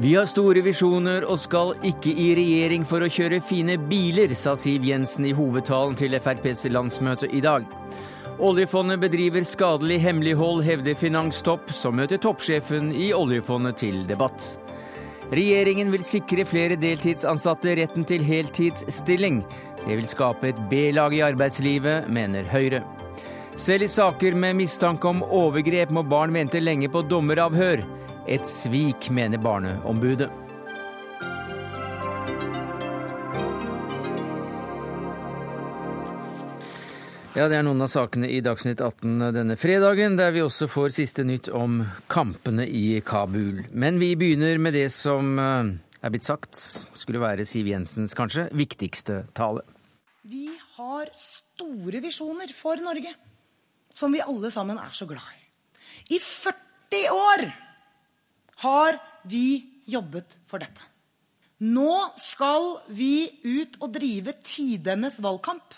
Vi har store visjoner og skal ikke i regjering for å kjøre fine biler, sa Siv Jensen i hovedtalen til FrPs landsmøte i dag. Oljefondet bedriver skadelig hemmelighold, hevder finanstopp, som møter toppsjefen i oljefondet til debatt. Regjeringen vil sikre flere deltidsansatte retten til heltidsstilling. Det vil skape et B-lag i arbeidslivet, mener Høyre. Selv i saker med mistanke om overgrep må barn vente lenge på dommeravhør. Et svik, mener Barneombudet. Ja, Det er noen av sakene i Dagsnytt 18 denne fredagen, der vi også får siste nytt om kampene i Kabul. Men vi begynner med det som eh, er blitt sagt skulle være Siv Jensens kanskje viktigste tale. Vi har store visjoner for Norge, som vi alle sammen er så glad i. I 40 år har vi jobbet for dette. Nå skal vi ut og drive tidenes valgkamp,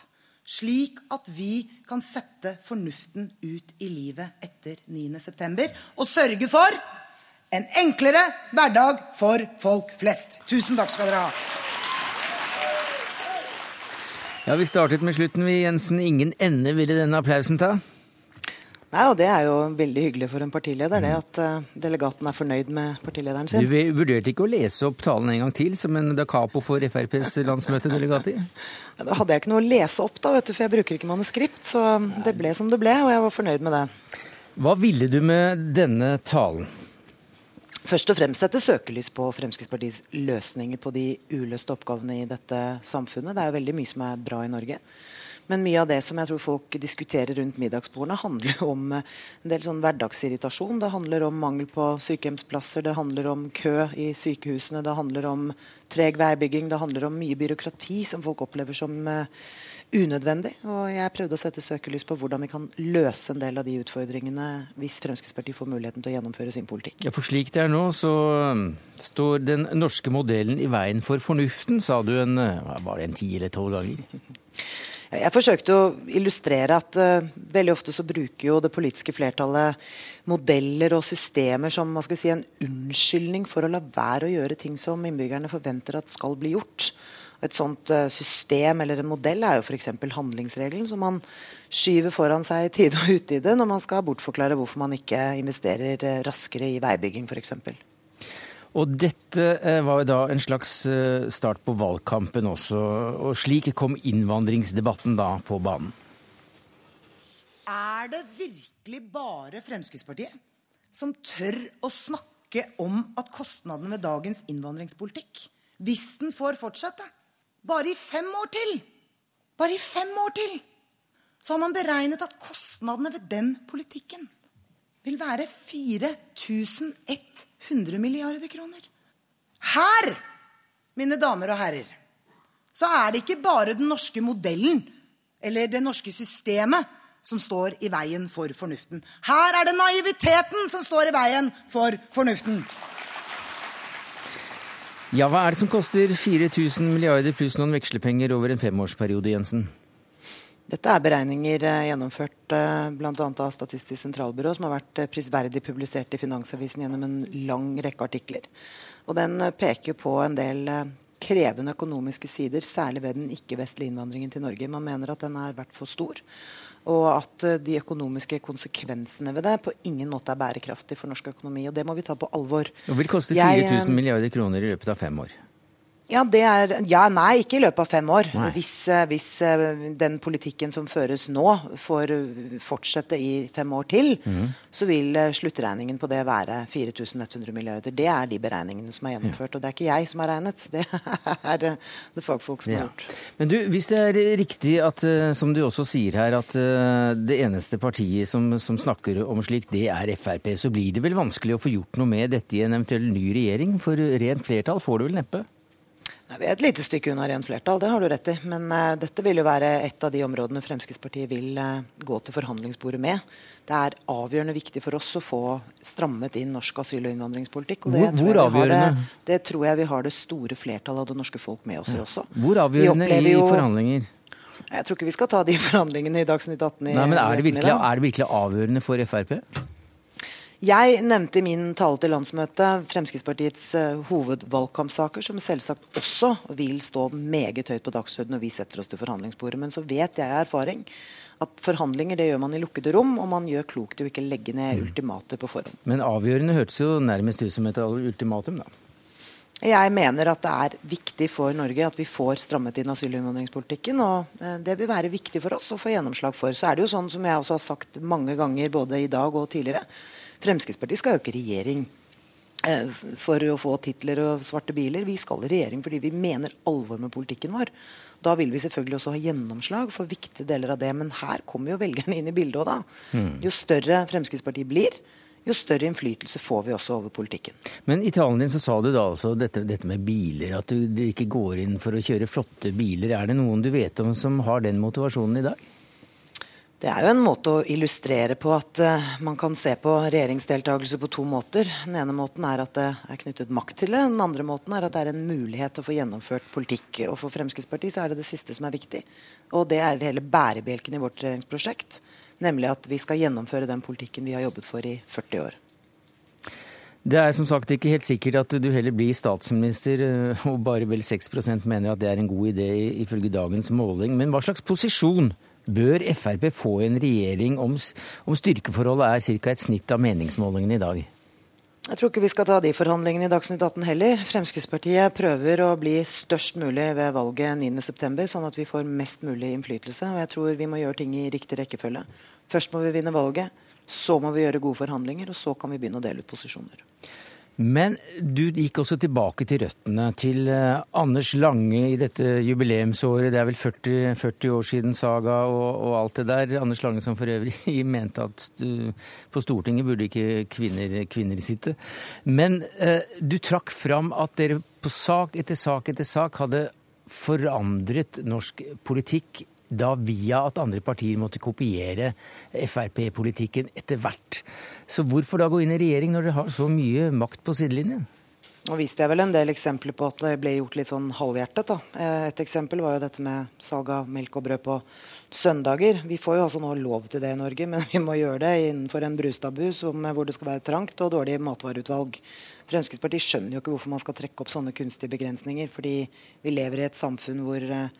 slik at vi kan sette fornuften ut i livet etter 9.9. og sørge for en enklere hverdag for folk flest. Tusen takk skal dere ha. Ja, Vi startet med slutten, vi, Jensen. Ingen ende ville denne applausen ta? Nei, og Det er jo veldig hyggelig for en partileder, det at uh, delegaten er fornøyd med partilederen sin. Du vurderte ikke å lese opp talen en gang til, som en da capo for FrPs landsmøtedelegater? Ja, da hadde jeg ikke noe å lese opp, da, vet du, for jeg bruker ikke manuskript. Så det ble som det ble, og jeg var fornøyd med det. Hva ville du med denne talen? Først og fremst sette søkelys på Fremskrittspartiets løsninger på de uløste oppgavene i dette samfunnet. Det er jo veldig mye som er bra i Norge. Men mye av det som jeg tror folk diskuterer rundt middagsbordene, handler om eh, en del sånn hverdagsirritasjon. Det handler om mangel på sykehjemsplasser, det handler om kø i sykehusene, det handler om treg veibygging, det handler om mye byråkrati som folk opplever som uh, unødvendig. Og jeg prøvde å sette søkelys på hvordan vi kan løse en del av de utfordringene hvis Fremskrittspartiet får muligheten til å gjennomføre sin politikk. Ja, For slik det er nå, så um, står den norske modellen i veien for fornuften, sa du en, var det en ti eller tolv ganger? Jeg forsøkte å illustrere at uh, veldig ofte så bruker jo det politiske flertallet modeller og systemer som man skal si, en unnskyldning for å la være å gjøre ting som innbyggerne forventer at skal bli gjort. Et sånt uh, system eller en modell er jo f.eks. handlingsregelen, som man skyver foran seg i tide og utide når man skal bortforklare hvorfor man ikke investerer uh, raskere i veibygging f.eks. Og dette eh, var jo da en slags eh, start på valgkampen også. Og slik kom innvandringsdebatten da på banen. Er det virkelig bare Fremskrittspartiet som tør å snakke om at kostnadene ved dagens innvandringspolitikk, hvis den får fortsette, bare i fem år til Bare i fem år til! Så har man beregnet at kostnadene ved den politikken vil være 4100 milliarder kroner. Her, mine damer og herrer, så er det ikke bare den norske modellen eller det norske systemet som står i veien for fornuften. Her er det naiviteten som står i veien for fornuften. Ja, hva er det som koster 4000 milliarder pluss noen vekslepenger over en femårsperiode, Jensen? Dette er beregninger eh, gjennomført eh, bl.a. av Statistisk sentralbyrå, som har vært eh, prisverdig publisert i Finansavisen gjennom en lang rekke artikler. Og Den peker på en del krevende økonomiske sider, særlig ved den ikke-vestlige innvandringen til Norge. Man mener at den har vært for stor, og at de økonomiske konsekvensene ved det på ingen måte er bærekraftig for norsk økonomi. og Det må vi ta på alvor. Det vil koste 4000 milliarder kroner i løpet av fem år. Ja, det er, ja, nei, ikke i løpet av fem år. Hvis, eh, hvis, eh, den politikken som føres nå, får eh, fortsette i fem år til, mm. så vil sluttregningen på det være 4100 milliarder. Det er de beregningene som er gjennomført. Og det er ikke jeg som har regnet, det er det fagfolk som ja. har gjort. Men du, hvis det er riktig at, som du også sier her, at det eneste partiet som, som snakker om slikt, det er Frp, så blir det vel vanskelig å få gjort noe med dette i en eventuell ny regjering? For rent flertall får du vel neppe? Vi er et lite stykke unna rent flertall, det har du rett i. Men uh, dette vil jo være et av de områdene Fremskrittspartiet vil uh, gå til forhandlingsbordet med. Det er avgjørende viktig for oss å få strammet inn norsk asyl- og innvandringspolitikk. Og det, hvor, hvor avgjørende? Det, det, tror jeg vi har det store flertallet av det norske folk med oss i også. Hvor avgjørende i forhandlinger? Jeg tror ikke vi skal ta de forhandlingene i Dagsnytt 18 i Nei, men er det, virkelig, er det virkelig avgjørende for Frp? Jeg nevnte i min tale til landsmøtet Fremskrittspartiets uh, hovedvalgkampsaker, som selvsagt også vil stå meget høyt på dagsordenen når vi setter oss til forhandlingsbordet. Men så vet jeg av erfaring at forhandlinger det gjør man i lukkede rom, og man gjør klokt i å ikke legge ned mm. ultimater på forhånd. Men avgjørende hørtes jo nærmest ut som et ultimatum, da? Jeg mener at det er viktig for Norge at vi får strammet inn asyl- og innvandringspolitikken. Og eh, det vil være viktig for oss å få gjennomslag for. Så er det jo sånn som jeg også har sagt mange ganger både i dag og tidligere. Fremskrittspartiet skal jo ikke regjering eh, for å få titler og svarte biler. Vi skal i regjering fordi vi mener alvor med politikken vår. Da vil vi selvfølgelig også ha gjennomslag for viktige deler av det. Men her kommer jo velgerne inn i bildet òg, da. Mm. Jo større Fremskrittspartiet blir, jo større innflytelse får vi også over politikken. Men i talen din så sa du da altså dette, dette med biler, at du, du, ikke går inn for å kjøre flotte biler. Er det noen du vet om som har den motivasjonen i dag? Det er jo en måte å illustrere på at uh, man kan se på regjeringsdeltakelse på to måter. Den ene måten er at det er knyttet makt til det. Den andre måten er at det er en mulighet til å få gjennomført politikk. Og For Fremskrittspartiet så er det det siste som er viktig. Og det er hele bærebjelken i vårt regjeringsprosjekt. Nemlig at vi skal gjennomføre den politikken vi har jobbet for i 40 år. Det er som sagt ikke helt sikkert at du heller blir statsminister, eh, og bare vel 6% mener at det er en god idé ifølge dagens måling. Men hva slags posisjon Bør Frp få en regjering om, om styrkeforholdet er ca. et snitt av meningsmålingene i dag? Jeg tror ikke vi skal ta de forhandlingene i Dagsnytt 18 heller. Fremskrittspartiet prøver å bli størst mulig ved valget 9.9, sånn at vi får mest mulig innflytelse. Og jeg tror vi må gjøre ting i riktig rekkefølge. Først må vi vinne valget, så må vi gjøre gode forhandlinger, og så kan vi begynne å dele ut posisjoner. Men du gikk også tilbake til røttene, til eh, Anders Lange i dette jubileumsåret. Det er vel 40, 40 år siden Saga og, og, alt det der. Anders Lange som for øvrig mente at på Stortinget burde ikke kvinner, kvinner sitte. Men eh, du trakk fram at dere på sak etter sak etter sak hadde forandret norsk politikk da via at andre partier måtte kopiere Frp-politikken etter hvert. Så hvorfor da gå inn i regjering når dere har så mye makt på sidelinjen? Nå viste jeg vel en del eksempler på at det ble gjort litt sånn halvhjertet. da. Eh, et eksempel var jo dette med salg av melk og brød på søndager. Vi får jo altså nå lov til det i Norge, men vi må gjøre det innenfor en brustabu hvor det skal være trangt og dårlig matvareutvalg. Fremskrittspartiet skjønner jo ikke hvorfor man skal trekke opp sånne kunstige begrensninger, fordi vi lever i et samfunn hvor eh,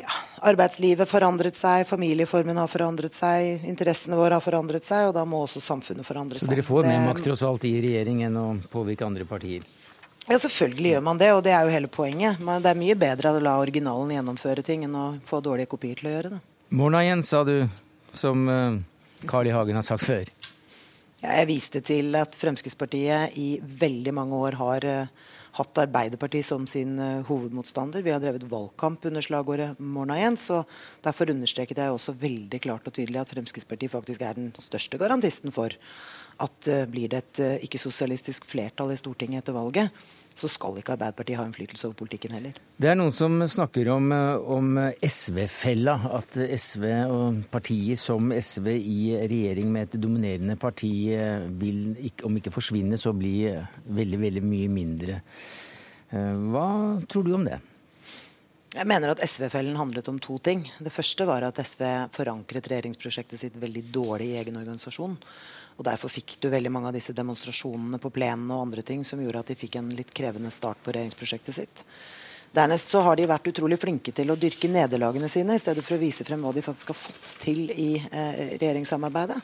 ja, arbeidslivet forandret seg, familieformen har forandret seg, interessene våre har forandret seg, og da må også samfunnet forandre seg. Så dere får mer makt tross alt i regjering enn å påvirke andre partier? Ja, selvfølgelig gjør man det, og det er jo hele poenget. Men det er mye bedre å la originalen gjennomføre ting enn å få dårlige kopier til å gjøre det. Morna igjen, sa du, som uh, Carl I. Hagen har sagt før. Ja, jeg viste til at Fremskrittspartiet i veldig mange år har uh, hatt Arbeiderpartiet som sin uh, hovedmotstander. Vi har drevet valgkamp under slagordet 'Morna Jens'. og Derfor understreket jeg også veldig klart og tydelig at Fremskrittspartiet faktisk er den største garantisten for at uh, blir det et uh, ikke-sosialistisk flertall i Stortinget etter valget, så skal ikke Arbeiderpartiet ha innflytelse over politikken heller. Det er noen som snakker om, om SV-fella. At SV og partiet som SV i regjering med et dominerende parti vil, om ikke forsvinne, så bli veldig, veldig mye mindre. Eh, hva tror du om det? Jeg mener at SV-fellen handlet om to ting. Det første var at SV forankret regjeringsprosjektet sitt veldig dårlig i egen organisasjon. Og Derfor fikk du veldig mange av disse demonstrasjonene på plenen og andre ting som gjorde at de fikk en litt krevende start på regjeringsprosjektet sitt. Dernest så har de vært utrolig flinke til å dyrke nederlagene sine i stedet for å vise frem hva de faktisk har fått til i eh, regjeringssamarbeidet.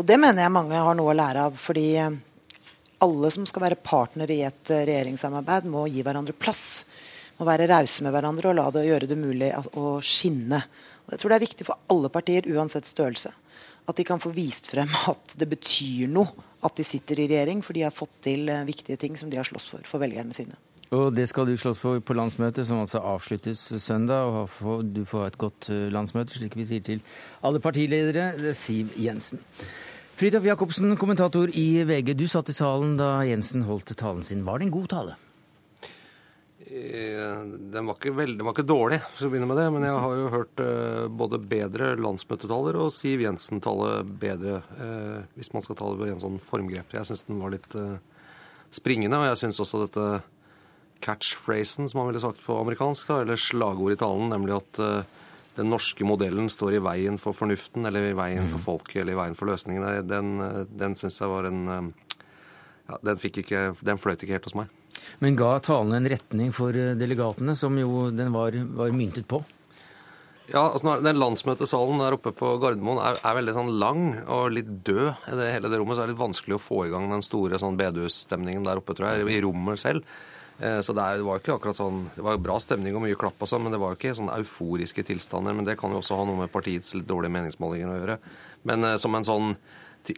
Og det mener jeg mange har noe å lære av. fordi eh, alle som skal være partnere i et eh, regjeringssamarbeid, må gi hverandre plass. Må være rause med hverandre og la det gjøre det mulig å skinne. Og jeg tror det er viktig for alle partier, uansett størrelse, at de kan få vist frem at det betyr noe at de sitter i regjering, for de har fått til eh, viktige ting som de har slåss for for velgerne sine. Og det skal du slåss for på landsmøtet, som altså avsluttes søndag. og Du får et godt eh, landsmøte, slik vi sier til alle partiledere. Siv Jensen. Fridtjof Jacobsen, kommentator i VG. Du satt i salen da Jensen holdt talen sin. Var det en god tale? Eh, den var ikke, veldig, den var ikke dårlig, for å begynne med det. Men jeg har jo hørt uh, både bedre landsmøtetaler og Siv Jensen tale bedre, uh, hvis man skal ta det på en sånn formgrep. Jeg syns den var litt springende, og jeg syns også dette catchphrasen, som man ville sagt på amerikansk, da, eller slagord i talen, nemlig at den norske modellen står i veien for fornuften, eller i veien for folket, eller i veien for løsningene, den, den syns jeg var en ja, den, ikke, den fløyt ikke helt hos meg. Men ga talen en retning for delegatene, som jo den var, var myntet på? Ja, altså Den landsmøtesalen der oppe på Gardermoen er, er, veldig sånn lang og litt død. i det hele det rommet, Så er det litt vanskelig å få i gang den store sånn bedehusstemningen der oppe, tror jeg, i rommet selv. Eh, så det, er, det var ikke akkurat sånn, det var jo bra stemning og mye klapp, og sånn, men det var jo ikke sånn euforiske tilstander. Men det kan jo også ha noe med partiets litt dårlige meningsmålinger å gjøre. Men eh, som en sånn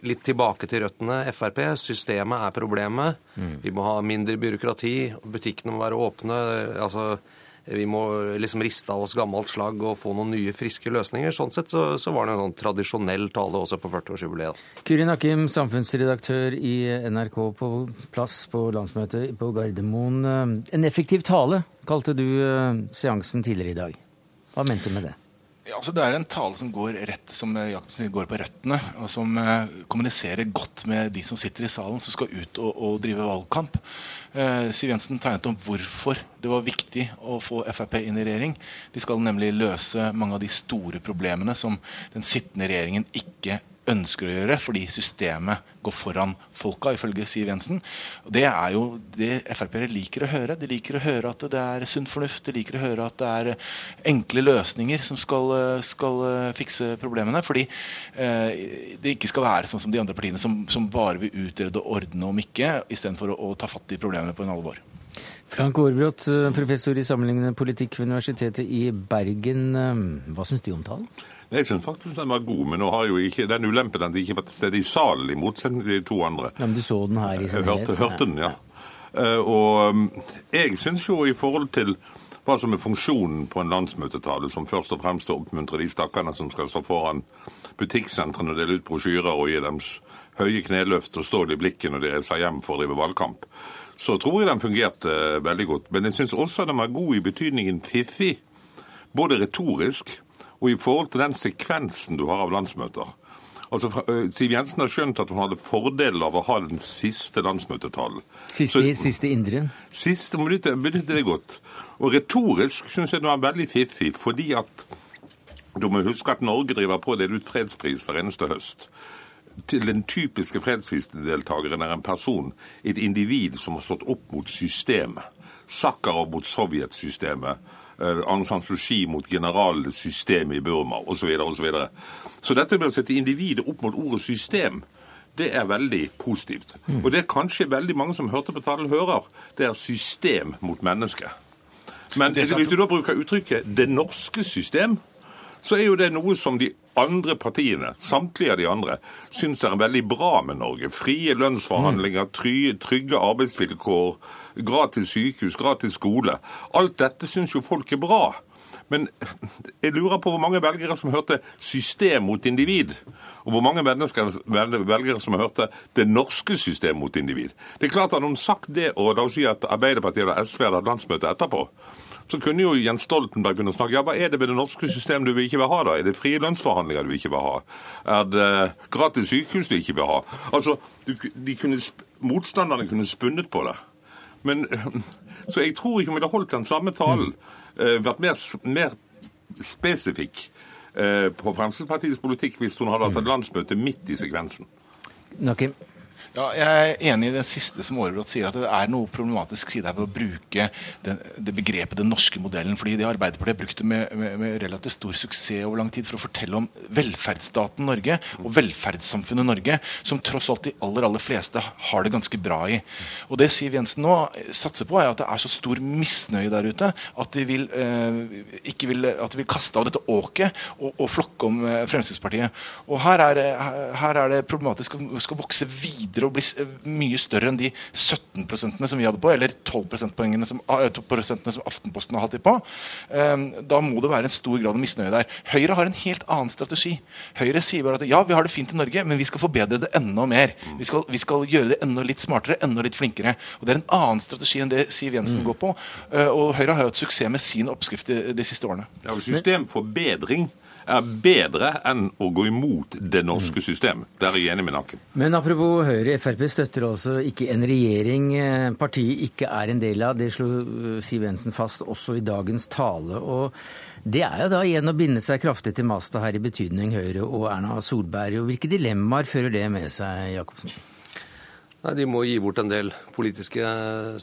litt tilbake til røttene. Frp, systemet er problemet. Mm. Vi må ha mindre byråkrati. Butikkene må være åpne. altså vi må liksom riste av oss gammelt slag og få noen nye, friske løsninger. Sånn sett så, så var det en sånn tradisjonell tale også på 40-årsjubileet. Kuri Akim, samfunnsredaktør i NRK på plass på landsmøtet på Gardermoen. En effektiv tale kalte du eh, seansen tidligere i dag. Hva mente du med det? Ja, altså Det er en tale som går rett, som eh, Jacobsen går på røttene, og som eh, kommuniserer godt med de som sitter i salen, som skal ut og, og drive valgkamp. Eh, Siv Jensen tegnet om hvorfor det var viktig å få Frp inn i regjering. De skal nemlig løse mange av de store problemene som den sittende regjeringen ikke ønsker å gjøre, fordi systemet går foran folka, ifølge Siv Jensen. Det er jo det Frp-ere liker å høre. De liker å høre at det er sunn fornuft. De liker å høre at det er enkle løsninger som skal, skal fikse problemene. Fordi eh, det ikke skal være sånn som de andre partiene, som, som bare vil utrede og ordne om ikke, istedenfor å, å ta fatt i problemene på en alvor. Frank Aarbrot, professor i sammenlignende politikk ved Universitetet i Bergen. Hva syns du om talen? Jeg syns faktisk den var god, men nå har jo ikke den ulempen at den ikke vært til stede i salen, i motsetning til de to andre. Ja, Men du så den her i sin helhet? Hørte, hørte den, ja. ja. Uh, og um, jeg syns jo i forhold til hva som er funksjonen på en landsmøtetale, som først og fremst oppmuntrer å oppmuntre de stakkarene som skal stå foran butikksentrene og dele ut brosjyrer og gi dem høye kneløft og stål i blikket når de reiser hjem for å drive valgkamp, så tror jeg den fungerte veldig godt. Men jeg syns også den var god i betydningen fiffig. Både retorisk og i forhold til den sekvensen du har av landsmøter. Altså, Siv Jensen har skjønt at hun hadde fordel av å ha den siste landsmøtetalen. Siste, Så, siste indre? Siste minuttet det det godt. Og retorisk syns jeg det var veldig fiffig, fordi at du må huske at Norge driver på å dele ut fredspris hver eneste høst. Til den typiske fredsprisdeltakeren er en person, et individ som har stått opp mot systemet. Sakharov mot sovjetsystemet. Eh, Aung San Suu Kyi mot generalsystemet i Burma osv. Så, så, videre. så dette med å sette individet opp mot ordet system, det er veldig positivt. Mm. Og det er kanskje veldig mange som hørte på tallet hører. Det er system mot menneske. Men hvis du da bruker uttrykket 'det norske system', så er jo det noe som de andre partiene, samtlige av de andre, syns er veldig bra med Norge. Frie lønnsforhandlinger, trygge arbeidsvilkår, gratis sykehus, gratis skole. Alt dette syns jo folk er bra. Men jeg lurer på hvor mange velgere som hørte 'system mot individ', og hvor mange velgere som hørte 'det norske system mot individ'. Det er klart at Hadde sagt det, og da hun sier at Arbeiderpartiet eller SV hadde landsmøte etterpå, så kunne jo Jens Stoltenberg begynne å snakke. Ja, hva er det ved det norske systemet du vil ikke vil ha, da? Er det frie lønnsforhandlinger du ikke vil ha? Er det gratis sykehus du ikke vil ha? Altså, de kunne, Motstanderne kunne spunnet på det. Men, så jeg tror ikke om vi hadde holdt den samme talen, uh, vært mer, mer spesifikk uh, på Fremskrittspartiets politikk hvis hun hadde hatt et landsmøte midt i sekvensen. Nakim. Ja, jeg er enig i det siste som Aarebrot sier, at det er noe problematisk side her ved å bruke det, det begrepet 'den norske modellen'. fordi det Arbeiderpartiet brukte med, med, med, relativt stor suksess over lang tid for å fortelle om velferdsstaten Norge og velferdssamfunnet Norge, som tross alt de aller aller fleste har det ganske bra i. Og Det Siv Jensen nå satser på, er at det er så stor misnøye der ute at de vil, eh, ikke vil, at de vil kaste av dette åket og, og flokke om eh, Fremskrittspartiet. Og her er, her er det problematisk å skal vokse videre å bli mye større enn de 17% som vi hadde på, eller 12 prosentpoengene som, prosentene som Aftenposten har hatt de på. Ehm, da må det være en stor grad av misnøye der. Høyre har en helt annen strategi. Høyre sier bare at ja, vi har det fint i Norge, men vi skal forbedre det enda mer. Vi skal, vi skal gjøre det enda litt smartere, enda litt flinkere. Og Det er en annen strategi enn det Siv Jensen mm. går på. Eh, og Høyre har hatt suksess med sin oppskrift de, de siste årene. Ja, Systemforbedring er bedre enn å gå imot det norske system. Der er jeg enig med Nakken. Men apropos Høyre, Frp støtter altså ikke en regjering eh, partiet ikke er en del av. Det slo eh, Siv Jensen fast også i dagens tale. og det er jo da igjen å binde seg kraftig til masta her i betydning Høyre og Erna Solberg. og Hvilke dilemmaer fører det med seg, Jacobsen? Nei, De må gi bort en del politiske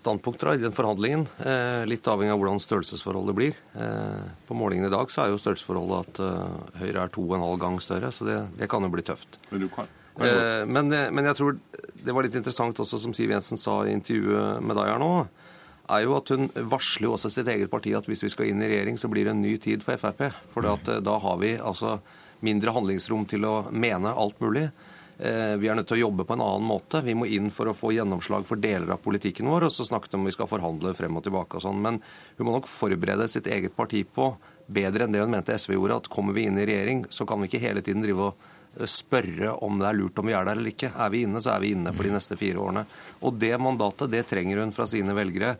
standpunkter da, i den forhandlingen. Eh, litt avhengig av hvordan størrelsesforholdet blir. Eh, på målingen i dag så er jo størrelsesforholdet at eh, Høyre er to og en halv gang større, så det, det kan jo bli tøft. Men, kan, kan men, eh, men, jeg tror det var litt interessant også, som Siv Jensen sa i intervjuet med deg her nå, er jo at hun varsler jo også sitt eget parti at hvis vi skal inn i regjering, så blir det en ny tid for Frp. For eh, da har vi altså mindre handlingsrom til å mene alt mulig. Eh, vi er nødt til å jobbe på en annen måte. Vi må inn for å få gjennomslag for deler av politikken vår. Og så snakket om vi skal forhandle frem og tilbake og sånn. Men hun må nok forberede sitt eget parti på, bedre enn det hun mente SV gjorde, at kommer vi inn i regjering, så kan vi ikke hele tiden drive og eh, spørre om det er lurt om vi er der eller ikke. Er vi inne, så er vi inne for de neste fire årene. Og det mandatet, det trenger hun fra sine velgere.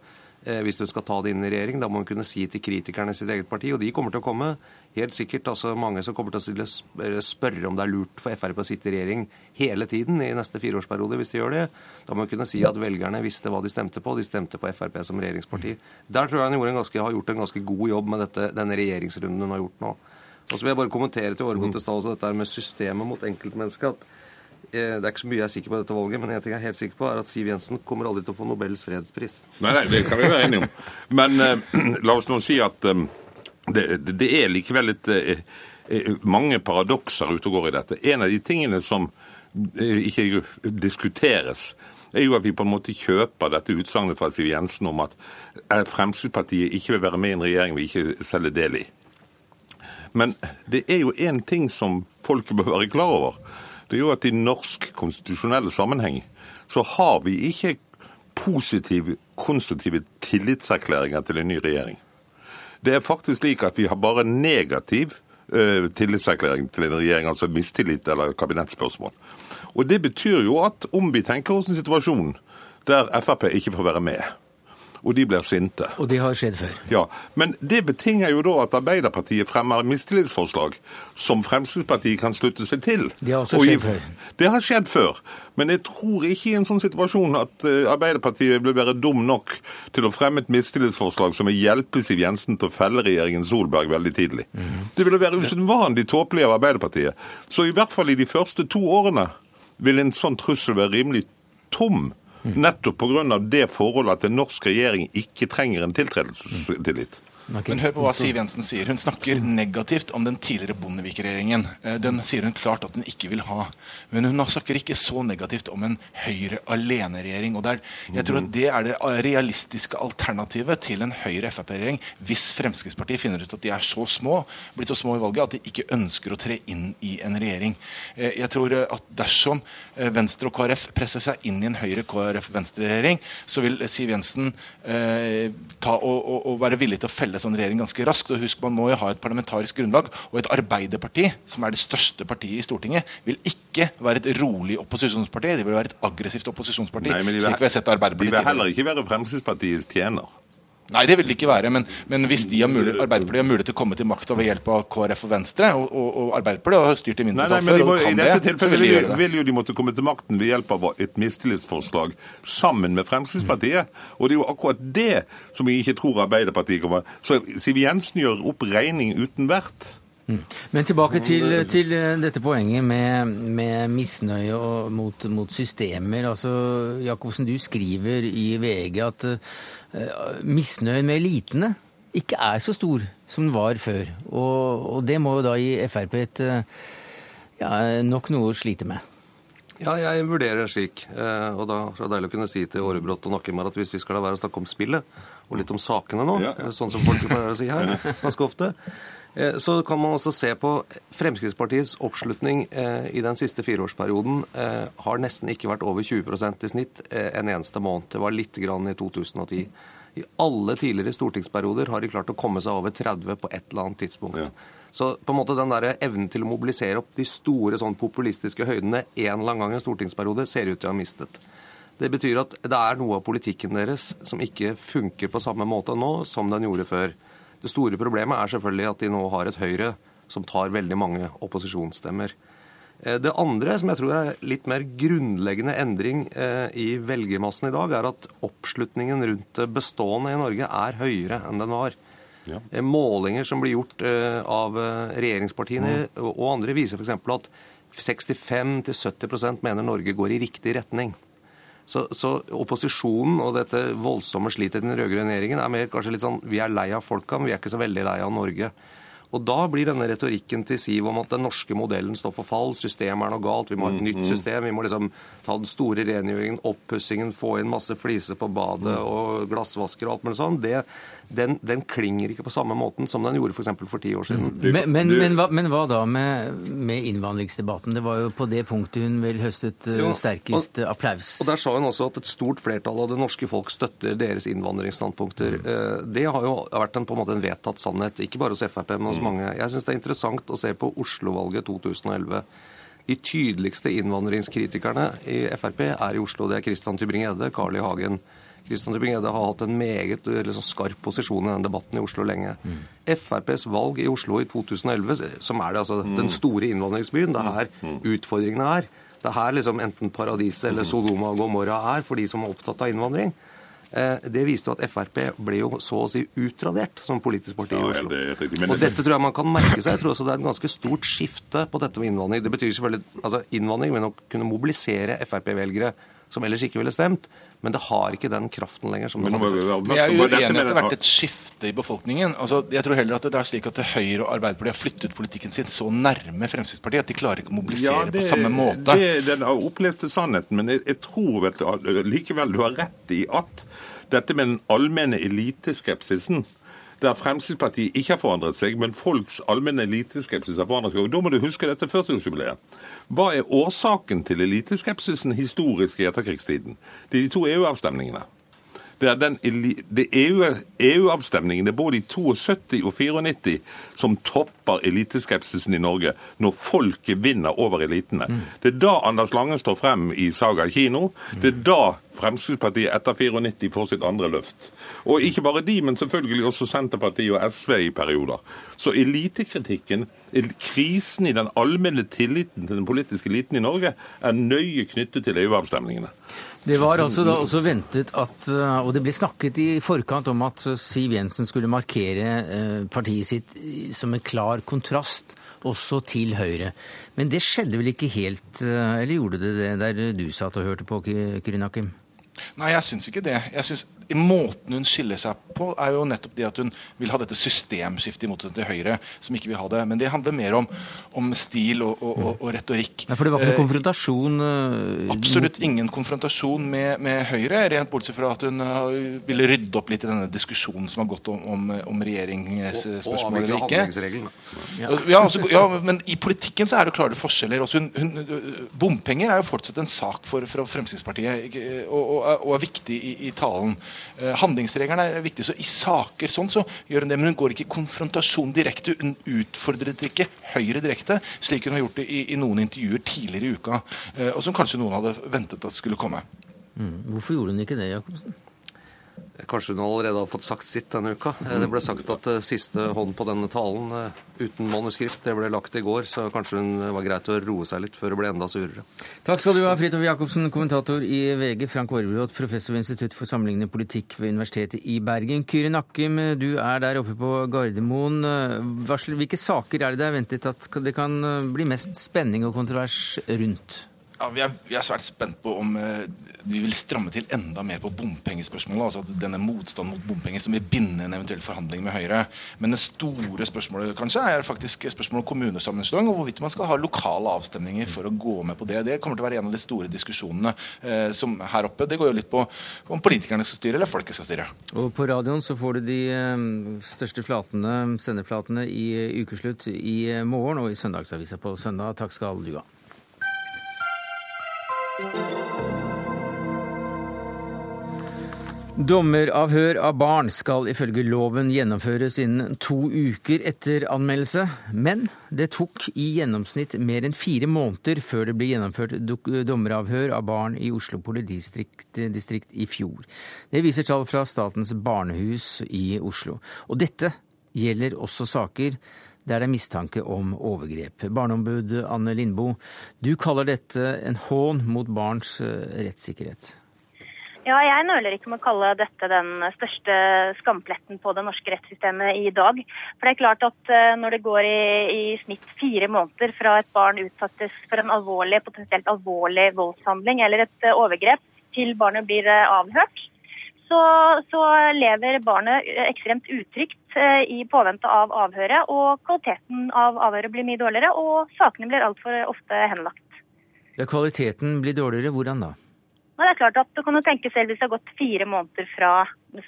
Eh, hvis du skal ta det inn i regjering. Da må hun kunne si til kritikerne i sitt eget parti, og de kommer til å komme. Helt sikkert altså mange som kommer til å spørre om det er lurt for Frp å sitte i regjering hele tiden i neste fireårsperiode hvis de gjør det. Da må du kunne si at velgerne visste hva de stemte på, de stemte på Frp som regjeringsparti. Der tror jeg han ganske, har gjort en ganske god jobb med dette, denne regjeringsrunden hun har gjort nå. Og så vil jeg bare kommentere til Årgård til stad dette med systemet mot enkeltmennesket. at det er ikke så mye jeg er sikker på dette valget, men en ting jeg er helt sikker på, er at Siv Jensen kommer aldri til å få Nobels fredspris. Nei, nei, det kan vi være enige om. Men eh, la oss nå si at eh, det, det, er likevel litt eh, mange paradokser ute og går i dette. En av de tingene som uh, ikke diskuteres, er jo at vi på en måte kjøper dette utsagnet fra Siv Jensen om at Fremskrittspartiet ikke vil være med i en regjering vi ikke selger del i. Men det er jo én ting som folk bør være klar over det er jo at i norsk konstitusjonelle sammenheng så har vi ikke positive, konstruktive tillitserklæringer til en ny regjering. Det er faktisk slik at vi har bare negativ uh, tillitserklæring til en regjering, altså mistillit eller kabinettspørsmål. Og Det betyr jo at om vi tenker oss en situasjon der Frp ikke får være med, og de blir sinte. Og det har skjedd før. Ja, Men det betinger jo da at Arbeiderpartiet fremmer mistillitsforslag som Fremskrittspartiet kan slutte seg til. Det har også skjedd før. Det har skjedd før. Men jeg tror ikke i en sånn situasjon at eh, Arbeiderpartiet vil være dum nok til å fremme et mistillitsforslag som vil hjelpe Siv Jensen til å felle regjeringen Solberg veldig tidlig. Mm. Det ville være usedvanlig tåpelig av Arbeiderpartiet. Så i hvert fall i de første to årene vil en sånn trussel være rimelig tom. Nettopp pga. det forholdet at en norsk regjering ikke trenger en tiltredelsestillit. Men hør på hva Siv Jensen sier. Hun snakker negativt om den tidligere Bondevik-regjeringen. Eh, den sier hun klart at hun ikke vil ha. Men hun snakker ikke så negativt om en Høyre alene-regjering. Og der, jeg tror at det er det realistiske alternativet til en Høyre-Frp-regjering hvis Fremskrittspartiet finner ut at de er så små, blitt så små i valget at de ikke ønsker å tre inn i en regjering. Eh, jeg tror eh, at dersom Venstre og KrF presser seg inn i en Høyre-KrF-Venstre-regjering, så vil Siv Jensen eh, ta og, og, og være villig til å felle sånn regjering ganske raskt. og husk Man må jo ha et parlamentarisk grunnlag. Og et Arbeiderparti, som er det største partiet i Stortinget, vil ikke være et rolig opposisjonsparti. Det vil være et aggressivt opposisjonsparti. Nei, men de vil, slik vi har sett Arbeiderpartiet de vil heller ikke være Fremskrittspartiets tjener. Nei, det vil det ikke være. Men, men hvis de har mulighet, Arbeiderpartiet har mulighet til å komme til makta ved hjelp av KrF og Venstre, og, og, og Arbeiderpartiet har styrt i mindretall før og kan det, så vil de gjøre det. vil jo de måtte komme til makten ved hjelp av et mistillitsforslag sammen med Fremskrittspartiet. Mm. Og det er jo akkurat det som jeg ikke tror Arbeiderpartiet kommer Så Siv Jensen gjør opp regning uten vert. Mm. Men tilbake til, til, dette poenget med, med misnøye mot, mot, systemer. Altså, Jacobsen, du skriver i VG at uh, misnøyen med elitene ikke er så stor som den var før. Og, og det må jo da gi Frp et uh, ja, nok noe å slite med. Ja, jeg vurderer det slik. Uh, og da er det deilig å kunne si til Aarebrot og Nakkemar at hvis vi skal la være å snakke om spillet og litt om sakene nå, ja, ja. sånn som folk pleier å si her ganske ofte, Eh, så kan man også se på Fremskrittspartiets oppslutning eh, i den siste fireårsperioden eh, har nesten ikke vært over 20% i snitt en eneste måned. Det var litt grann i 2010. I alle tidligere stortingsperioder har de klart å komme seg over 30 på et eller annet tidspunkt. Ja. Så på en måte den der evnen til å mobilisere opp de store sånn populistiske høydene en eller annen gang i en stortingsperiode ser ut til å ha mistet. Det betyr at det er noe av politikken deres som ikke funker på samme måte nå som den gjorde før. Det store problemet er selvfølgelig at de nå har et Høyre som tar veldig mange opposisjonsstemmer. Eh, det andre, som jeg tror er litt mer grunnleggende endring eh, i velgermassen i dag, er at oppslutningen rundt det bestående i Norge er høyere enn den var. Ja. Eh, målinger som blir gjort av regjeringspartiene mm. og andre, viser f.eks. at 65-70% mener Norge går i riktig retning. Så, så, opposisjonen og dette voldsomme slitet i den rød-grønne regjeringen er mer kanskje litt sånn Vi er lei av folka, men vi er ikke så veldig lei av Norge. Og da blir denne retorikken til Siv om at den norske modellen står for fall, systemet er noe galt, vi må ha et nytt mm, mm. system, vi må liksom ta den store rengjøringen, oppussingen, få inn masse fliser på badet mm. og glassvasker og alt mulig sånn, det, den, den, klinger ikke på samme måten som den gjorde f.eks. For, for ti år siden. Men, men, men, hva, men hva, da med, med, innvandringsdebatten? Det var jo på det punktet hun vel høstet uh, jo, sterkest og, applaus. Og Der sa hun også at et stort flertall av det norske folk støtter deres innvandringsstandpunkter. Mm. Uh, det har jo vært en, på en måte en vedtatt sannhet, ikke bare hos Frp, men hos Mange. Jeg syns det er interessant å se på Oslo-valget 2011. De tydeligste innvandringskritikerne i Frp er i Oslo. Det er Christian Tybring-Gjedde, Carl I. Hagen. Christian Tybring-Gjedde har hatt en meget liksom, skarp posisjon i den debatten i Oslo lenge. Mm. FrPs valg i Oslo i 2011, som er det, altså, mm. den store innvandringsbyen, det er her utfordringene er. Det er her liksom, enten paradiset eller Sodoma og Gomorra er for de som er opptatt av innvandring. Eh, det viste jo at Frp ble jo så å si utradert som politisk parti i Oslo. Og dette tror jeg man kan merke seg. Jeg tror også det er et ganske stort skifte på dette med innvandring. Det betyr selvfølgelig altså Innvandring vil nok kunne mobilisere Frp-velgere som ellers ikke ville stemt. Men det har ikke den kraften lenger. som det hadde før. Jeg er uenig i at det har vært et skifte i befolkningen. Altså, jeg tror heller at det er slik at Høyre og Arbeiderpartiet har flyttet politikken sin så nærme Fremskrittspartiet at de klarer ikke å mobilisere ja, det, på samme måte. Det er den oppleste sannheten, men jeg, jeg tror vel du, likevel du har rett i at dette med den allmenne eliteskepsisen der Fremskrittspartiet ikke har forandret seg, men folks allmenne eliteskepsis har forandret seg. Og Da må du huske dette 40-årsjubileet. Hva er årsaken til eliteskepsisen historisk i etterkrigstiden? Det er de to EU-avstemningene. Det er den EU-avstemningene e både i 72 og 94 som topper eliteskepsisen i Norge, når folket vinner over elitene. Mm. Det er da Anders Lange står frem i Saga kino. Det er da Fremskrittspartiet etter 94 får sitt andre løft. Og ikke bare de, men selvfølgelig også Senterpartiet og SV i perioder. Så elitekritikken, krisen i den allmenne tilliten til den politiske eliten i Norge, er nøye knyttet til EU-avstemningene. Det var altså da også ventet at eh, Og det ble snakket i forkant om at Siv Jensen skulle markere eh, partiet sitt som en klar kontrast også til Høyre. Men det skjedde vel ikke helt, eh, eller gjorde det det der du satt og hørte på, Kyrin Nei, jeg syns ikke det. Jeg synes Måten hun skiller seg på, er jo nettopp det at hun vil ha dette systemskiftet i motsetning til Høyre, som ikke vil ha det. Men det handler mer om, om stil og, og, og, og, retorikk. Ja, for det var ikke noen eh, konfrontasjon? Uh, absolutt ingen konfrontasjon med, med, Høyre, rent bortsett fra at hun uh, ville rydde opp litt i denne diskusjonen som har gått om, om, om regjeringsspørsmål eller ikke. Ja. Ja, altså, ja, men i politikken så er det klare forskjeller. Også hun, hun, bompenger er jo fortsatt en sak for, for Fremskrittspartiet og, og, er viktig i, i talen. Eh, handlingsregelen er viktig. så I saker sånn så gjør hun det, men hun går ikke i konfrontasjon direkte. Hun utfordret ikke Høyre direkte, slik hun har gjort det i, i noen intervjuer tidligere i uka. Eh, og som kanskje noen hadde ventet at skulle komme. Mm. Hvorfor gjorde hun ikke det, Jacobsen? Kanskje hun allerede har fått sagt sitt denne uka. Eh, det ble sagt at eh, siste hånd på denne talen eh, uten manuskript det ble lagt i går, så kanskje hun var greit å roe seg litt før det ble enda surere. Takk skal du ha, Fridtjof Jacobsen, kommentator i VG, Frank Aarbrot, professor ved Institutt for sammenlignende politikk ved Universitetet i Bergen. Kyri Nakkim, du er der oppe på Gardermoen. Hvilke saker er det det er ventet at det kan bli mest spenning og kontrovers rundt? Ja, vi er, vi er, svært spent på om eh, vi vil stramme til enda mer på bompengespørsmålet. altså at Denne motstanden mot bompenger som vil binde en eventuell forhandling med Høyre. Men det store spørsmålet kanskje er faktisk spørsmålet om kommunesammenslåing og hvorvidt man skal ha lokale avstemninger for å gå med på det. Det kommer til å være en av de store diskusjonene eh, som her oppe. Det går jo litt på om politikerne skal styre eller folket skal styre. Og På radioen så får du de um, største flatene, sendeflatene i ukeslutt i morgen og i Søndagsavisa på søndag. Takk skal du ha. Dommeravhør av barn skal ifølge loven gjennomføres innen to uker etter anmeldelse, men det tok i gjennomsnitt mer enn fire måneder før det ble gjennomført dommeravhør av barn i Oslo politidistrikt i fjor. Det viser tall fra Statens barnehus i Oslo. Og dette gjelder også saker der det er mistanke om overgrep. Barneombud Anne Lindboe, du kaller dette en hån mot barns rettssikkerhet. Ja, jeg nøler ikke med å kalle dette den største skampletten på det norske rettssystemet i dag. For det er klart at eh, når det går i, i snitt fire måneder fra et barn utsattes for en alvorlig, potensielt alvorlig voldshandling eller et eh, overgrep, til barnet blir eh, avhørt, så, så lever barnet ekstremt utrygt i påvente av avhøret. Og kvaliteten av avhøret blir mye dårligere, og sakene blir altfor ofte henlagt. Ja, kvaliteten blir dårligere. Hvordan da? Det er klart at Du kan jo tenke selv hvis det har gått fire måneder fra,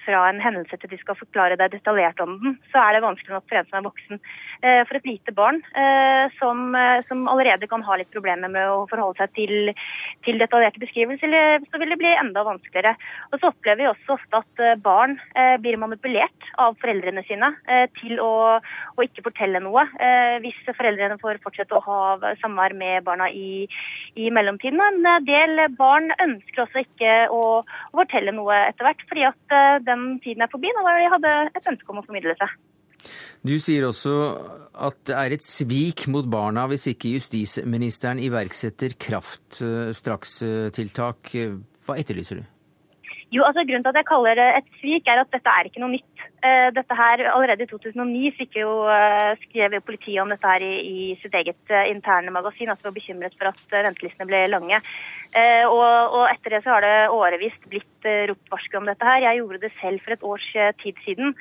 fra, en hendelse til de skal forklare deg detaljert om den, så er det vanskelig nok for en som er voksen. Eh, for et lite barn eh, som, eh, som, allerede kan ha litt problemer med å forholde seg til, til detaljerte beskrivelser, så vil det bli enda vanskeligere. Og så opplever vi også ofte at barn blir manipulert av foreldrene sine til å, å ikke fortelle noe. Hvis foreldrene får fortsette å ha samvær med barna i, i mellomtiden. En del barn ønsker også ikke å, å fortelle noe etter hvert, fordi at den tiden er forbi da de hadde et ønske om å formidle seg. Du sier også at det er et svik mot barna hvis ikke justisministeren iverksetter kraftstrakstiltak. Hva etterlyser du? Jo, altså Grunnen til at jeg kaller det et svik, er at dette er ikke noe nytt. Eh, dette her, Allerede i 2009 fikk jo, eh, skrev politiet om dette her i, i sitt eget eh, interne magasin, at de var bekymret for at ventelistene ble lange. Og, og, etter det så har det årevis blitt ropt varsku om dette her. Jeg gjorde det selv for et års tid siden.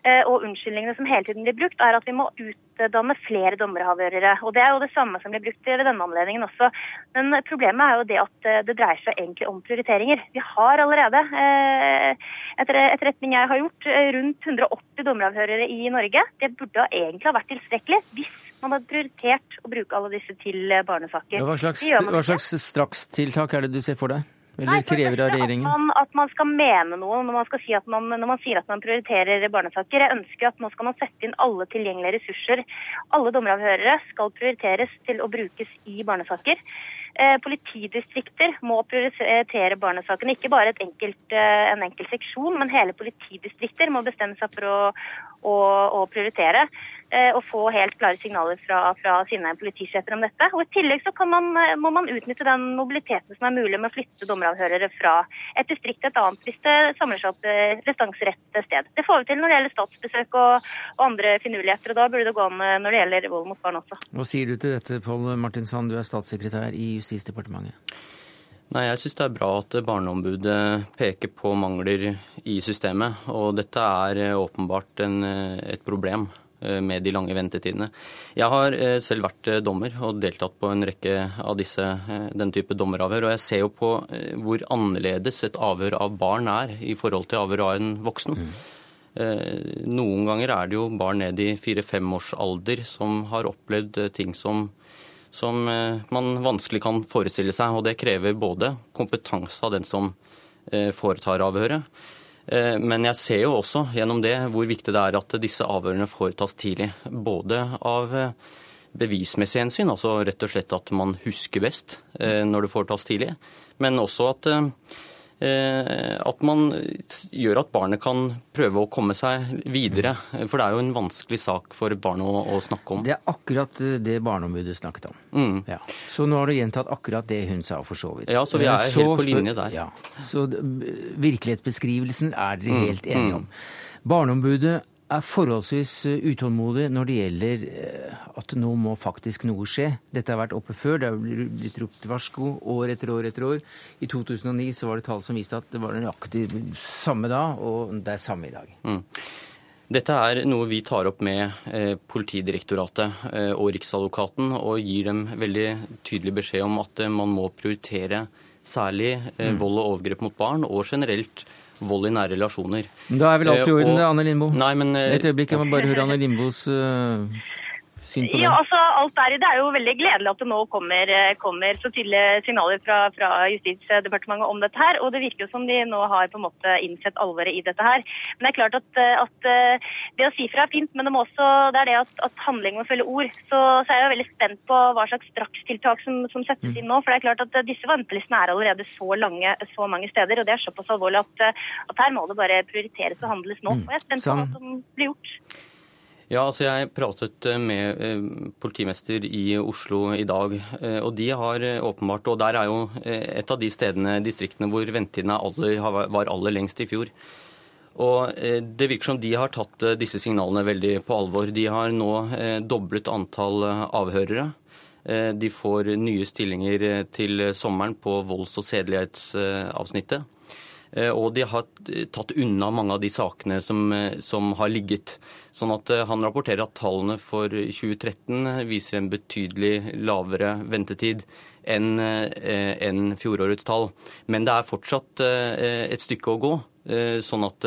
Eh, og unnskyldningene som hele tiden blir brukt, er at vi må utdanne flere dommeravhørere. Og det er jo det samme som blir brukt ved denne anledningen også. Men problemet er jo det at eh, det dreier seg egentlig om prioriteringer. Vi har allerede, eh, etter etterretning jeg har gjort, rundt 180 dommeravhørere i Norge. Det burde egentlig ha vært tilstrekkelig hvis man hadde prioritert å bruke alle disse til barnesaker. Hva slags, hva slags strakstiltak er det du ser for deg? Eller krever av regjeringen? At man, at man, skal mene noe når man, skal si at man, når man sier at man prioriterer barnesaker. Jeg ønsker at nå skal man sette inn alle tilgjengelige ressurser. Alle dommeravhørere skal prioriteres til å brukes i barnesaker. Eh, politidistrikter må prioritere barnesakene. Ikke bare enkelt, eh, en enkelt seksjon, men hele politidistrikter må bestemme seg for å, å, å prioritere. Eh, og få helt klare signaler fra, fra sine politisjefer om dette. Og I tillegg så man, eh, må man utnytte den mobiliteten som er mulig med å flytte dommeravhørere fra et distrikt til et annet hvis det samler seg opp restanserett sted. Det får vi til når det gjelder statsbesøk og, og andre finurligheter, og da burde det gå an når det gjelder vold mot barn også. Hva sier du til dette, Pål Martinsson, du er statssekretær i Justisdepartementet? Nei, Jeg syns det er bra at Barneombudet peker på mangler i systemet. Og dette er åpenbart en, et problem. Eh, med de lange ventetidene. Jeg har eh, selv vært eh, dommer og deltatt på en rekke av disse, den type dommeravhør. Og jeg ser jo på hvor annerledes et avhør av barn er i forhold til avhør av en voksen. Mm. Noen ganger er det jo barn ned i fire-femårsalder som har opplevd ting som, som man vanskelig kan forestille seg. Og det krever både kompetanse av den som foretar avhøret, men jeg ser jo også gjennom det hvor viktig det er at disse avhørene foretas tidlig. Både av eh, bevismessig hensyn, altså rett og slett at man husker best eh, når det foretas tidlig, men også at Eh, at man gjør at barnet kan prøve å komme seg videre. For det er jo en vanskelig sak for barn å, å snakke om. Det er akkurat det Barneombudet snakket om. Mm. Ja. Så nå har du gjentatt akkurat det hun sa, for så vidt. Ja, så vi er så, helt på linje der. Ja. Så virkelighetsbeskrivelsen er dere mm. helt enige om. Barneombudet er forholdsvis eh, utålmodig når det gjelder eh, at nå må faktisk noe skje. Dette har vært oppe før. Det har blitt ropt varsko år etter år etter år. I 2009 så var det tall som viste at det var nøyaktig samme da, og det er samme i dag. Mm. Dette er noe vi tar opp med eh, Politidirektoratet og Riksadvokaten, og gir dem veldig tydelig beskjed om at man må prioritere særlig mm. vold og overgrep mot barn, og generelt vold i nære relasjoner. Da er vel alt i orden, eh, Anne Lindboe? Nei, men... Eh, Et øyeblikk, jeg må bare høre Anne Lindboes uh, syn på det? Ja, altså, alt der i det er jo veldig gledelig at det nå kommer, eh, kommer så tydelige signaler fra, fra, Justisdepartementet om dette her. Og det virker jo som de nå har på en måte innsett alvoret i dette her. Men det er klart at, eh, at eh, det å si fra er fint, men det, må også, det er det at, at handling må følge ord. Så, så, er jeg veldig spent på hva slags strakstiltak som, som settes inn nå. For det er klart at disse ventelistene er allerede så lange så mange steder, og det er såpass alvorlig at, at her må det bare prioriteres og handles nå. Mm. Og jeg er spent på hva som blir gjort. Ja, altså Jeg pratet eh, med eh, politimester i Oslo i dag. Eh, og de har åpenbart, og der er jo et av de stedene, distriktene hvor ventetidene var aller lengst i fjor. Og Det virker som de har tatt disse signalene veldig på alvor. De har nå doblet antall avhørere. De får nye stillinger til sommeren på volds- og sedelighetsavsnittet. Eh, og de har tatt unna mange av de sakene som, eh, som har ligget. Sånn at eh, Han rapporterer at tallene for 2013 viser en betydelig lavere ventetid enn en fjorårets tall. Men det er fortsatt et stykke å gå. Sånn at,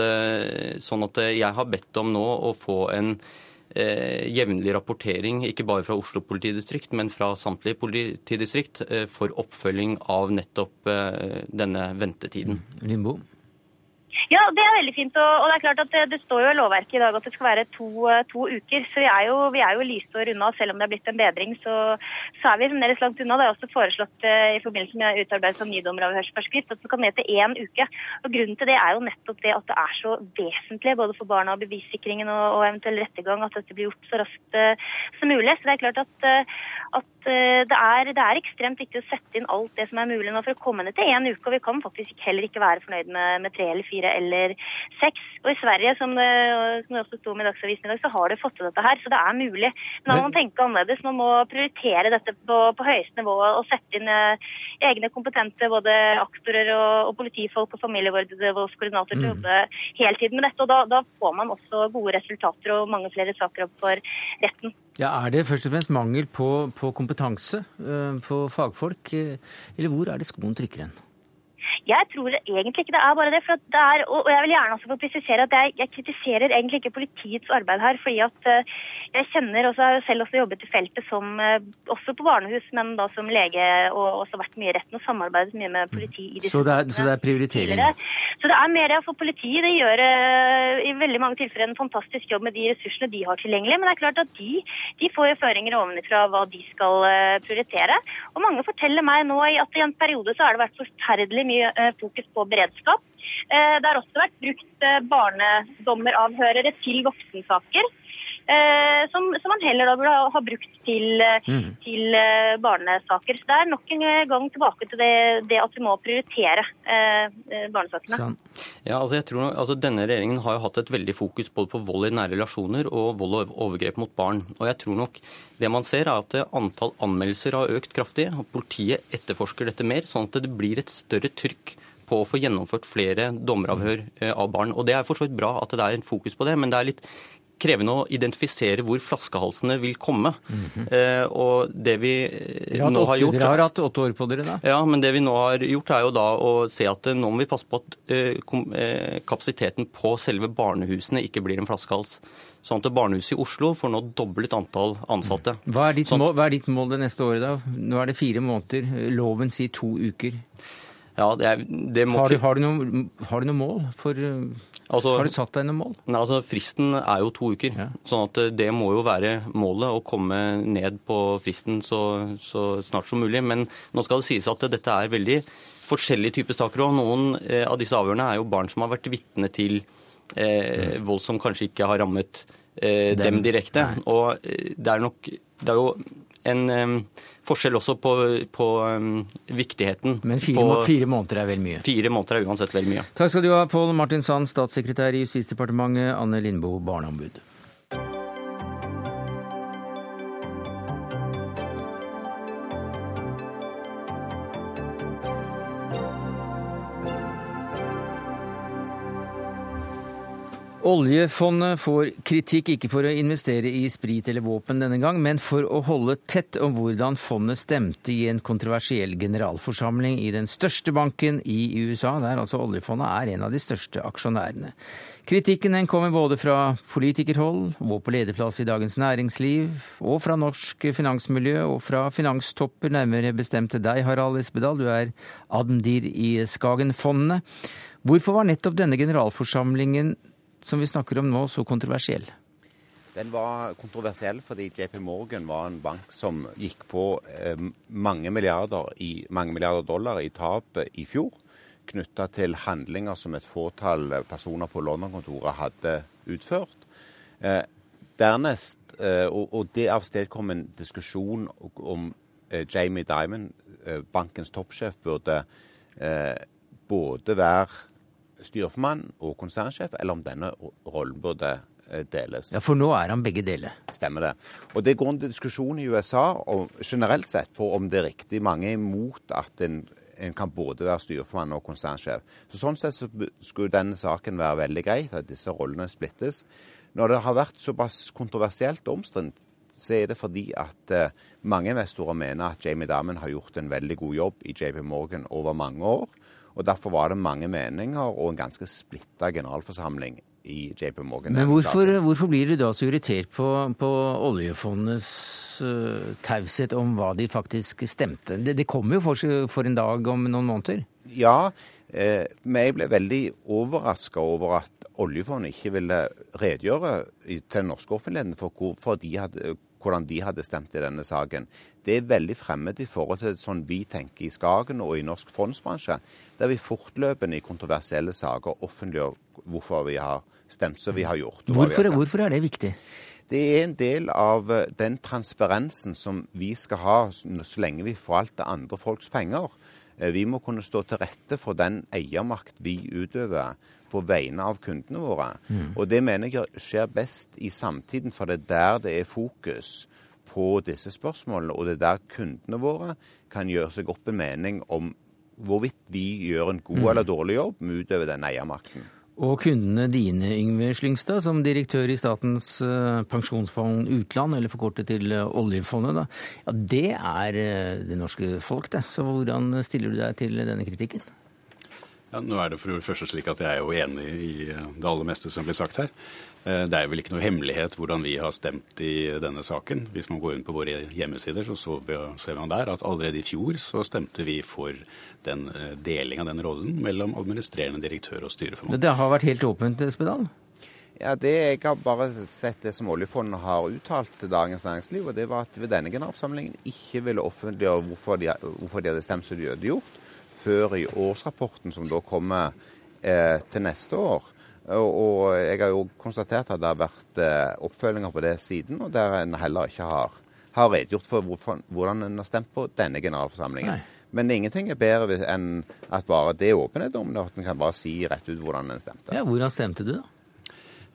sånn at jeg har bedt om nå å få en eh, jevnlig rapportering, ikke bare fra Oslo politidistrikt, men fra samtlige politidistrikt, eh, for oppfølging av nettopp eh, denne ventetiden. Limbo? Ja, det er veldig fint. Og, det er klart at det, står jo i lovverket i dag at det skal være to, eh, to uker. Så vi er jo, vi er jo lysår unna. Selv om det er blitt en bedring, så, så er vi fremdeles langt unna. Det er også foreslått uh, i forbindelse med utarbeidelse av nydommeravhørsforskrift at det kan ned til én uke. Og Grunnen til det er jo nettopp det at det er så vesentlig både for barna og bevissikringen og, og eventuell rettergang at dette blir gjort så raskt uh, som mulig. Så det er klart at, uh, at det er, det er, ekstremt viktig å sette inn alt det som er mulig nå for å komme ned til én uke. Og vi kan faktisk heller ikke være fornøyd med, med tre eller fire eller seks. Og i Sverige, som det, som det også sto med i Dagsavisen i dag, så har de fått til dette her. Så det er mulig. Men da må man tenke annerledes. Man må prioritere dette på, på høyeste nivå og sette inn eh, egne kompetente både aktorer og, og politifolk og familievoldskoordinator til å jobbe hele tiden med dette. Og da, da, får man også gode resultater og mange flere saker opp for retten. Ja, Er det først og fremst mangel på, på kompetanse, uh, på fagfolk, uh, eller hvor er det skoen trykker hen? Jeg tror egentlig ikke det er bare det. for det er, og Jeg vil gjerne også få presisere at jeg, jeg, kritiserer egentlig ikke politiets arbeid her. fordi at uh, jeg kjenner, og har selv også jobbet i feltet som, uh, også på barnehus, men da som lege og også vært mye i retten og samarbeidet mye med politi. i disse så, det er, så det er prioritering? Så det er mer for politiet. Det gjør uh, i veldig mange tilfeller en fantastisk jobb med de ressursene de har tilgjengelig. Men det er klart at de, de får føringer ovenfra hva de skal prioritere. Og mange forteller meg nå at i en periode så har det vært forferdelig mye Eh, fokus på beredskap. Eh, det har også vært brukt eh, barnedommeravhørere til voksensaker. Som, som, man heller da burde ha brukt til, mm. til barnesaker. Så det er nok en gang tilbake til det, det at vi må prioritere eh, barnesakene. Sånn. Ja, altså jeg tror, altså Denne regjeringen har jo hatt et veldig fokus både på vold i nære relasjoner og vold og overgrep mot barn. Og jeg tror nok det man ser er at Antall anmeldelser har økt kraftig. og Politiet etterforsker dette mer, sånn at det blir et større trykk på å få gjennomført flere dommeravhør eh, av barn. Og Det er for så vidt bra at det er en fokus på det, men det er litt krevende å identifisere hvor flaskehalsene vil komme. Mm -hmm. eh, og det vi dere nå har gjort... Dere har hatt åtte år på dere, da? Ja, men det vi nå har gjort, er jo da å se at nå må vi passe på at eh, eh kapasiteten på selve barnehusene ikke blir en flaskehals. Sånn at Barnehuset i Oslo får nå doblet antall ansatte. Hva er, sånn... mål, hva er ditt mål det neste året, da? Nå er det fire måneder. Loven sier to uker. Ja, det er, det må... har, du, har, du noe, har, du, noe, mål for Altså, har du satt deg noen mål? Nei, altså Fristen er jo to uker. Ja. sånn at det må jo være målet, å komme ned på fristen så, så, snart som mulig. Men nå skal det sies at dette er veldig forskjellige typer saker. Og noen eh, av disse avhørene er jo barn som har vært vitne til eh, vold som kanskje ikke har rammet eh, dem. dem direkte. Nei. Og eh, det er nok Det er jo en um, forskjell også på, på um, viktigheten. Men fire, på, fire, måneder er vel mye? Fire måneder er uansett vel mye. Takk skal du ha, Pål Martin Sand, statssekretær i Justisdepartementet, Anne Lindboe, barneombud. Oljefondet får kritikk ikke for å investere i sprit eller våpen denne gang, men for å holde tett om hvordan fondet stemte i en kontroversiell generalforsamling i den største banken i USA, der altså oljefondet er en av de største aksjonærene. Kritikken den kommer både fra politikerhold, vår på lederplass i Dagens Næringsliv, og fra norsk finansmiljø og fra finanstopper, nærmere bestemt deg, Harald Espedal, du er admdir i Skagenfondene. Hvorfor var nettopp denne generalforsamlingen som vi snakker om nå, så kontroversiell? Den var kontroversiell fordi JP Morgan var en bank som gikk på eh, mange, milliarder i, mange milliarder dollar i tap i fjor, knytta til handlinger som et fåtall personer på London-kontoret hadde utført. Eh, dernest, eh, og, og det avstedkom en diskusjon om Jamie Dimon, eh, bankens toppsjef, burde både være styreformann og konsernsjef, eller om denne rollen burde eh, deles. Ja, For nå er han begge deler. Stemmer det. Og Det går en diskusjon i USA og generelt sett på om det er riktig. Mange er imot at en, en kan både være styreformann og konsernsjef. Så Sånn sett så skulle denne saken være veldig greit, at disse rollene splittes. Når det har vært såpass kontroversielt omstridt, så er det fordi at eh, mange investorer mener at Jamie Dimon har gjort en veldig god jobb i JP Morgan over mange år. Og Derfor var det mange meninger og en ganske splitta generalforsamling i JP Morgan. Men hvorfor, hvorfor blir du da så irritert på, på oljefondets uh, taushet om hva de faktisk stemte? Det, det kommer jo for, for, en dag om noen måneder. Ja, eh, men jeg ble veldig overraska over at oljefondet ikke ville redegjøre til den norske offentligheten for, hvor, for de hadde, hvordan de hadde stemt i denne saken. Det er veldig fremmed i forhold til sånn vi tenker i Skagen og i norsk fondsbransje, der vi fortløpende i kontroversielle saker offentliggjør hvorfor vi har stemt som vi har gjort. Hvorfor, har hvorfor er det viktig? Det er en del av eh, den transparensen som vi skal ha så lenge vi forvalter andre folks penger. Eh, vi må kunne stå til rette for den eiermakt vi utøver på vegne av kundene våre. Mm. Og det mener jeg skjer best i samtiden, for det er der det er fokus på disse spørsmålene. Og det er der kundene våre kan gjøre seg opp en mening om hvorvidt vi gjør en god mm. eller dårlig jobb med å utøve den eiermakten. Og kundene dine, Yngve Slyngstad, som direktør i Statens eh, pensjonsfond utland, eller forkortet til eh, oljefondet, da, ja, det er eh, det norske folk, det. Så hvordan stiller du deg til denne kritikken? Ja, nå er det for det første slik at jeg er jo enig i det aller meste som blir sagt her. Eh, det er vel ikke noe hemmelighet hvordan vi har stemt i denne saken. Hvis man går inn på våre hjemmesider, så ser man der at allerede i fjor så stemte vi for den eh, deling av den rollen mellom administrerende direktør og styreformann. Det har vært helt åpent, Spedal? Ja, det Jeg har bare sett det som oljefondet har uttalt til Dagens Næringsliv, og det var at ved denne generalforsamlingen ikke ville offentliggjøre hvorfor de, hvorfor de hadde stemt som de hadde gjort, før i årsrapporten som da kommer eh, til neste år. Og jeg har jo konstatert at det har vært eh, oppfølginger på det siden, og der en heller ikke har, har redegjort for hvorfor, hvordan en har stemt på denne generalforsamlingen. Nei. Men ingenting er bedre enn at bare det er åpenhet om det, at en kan bare si rett ut hvordan en stemte. Ja, Hvordan stemte du, da?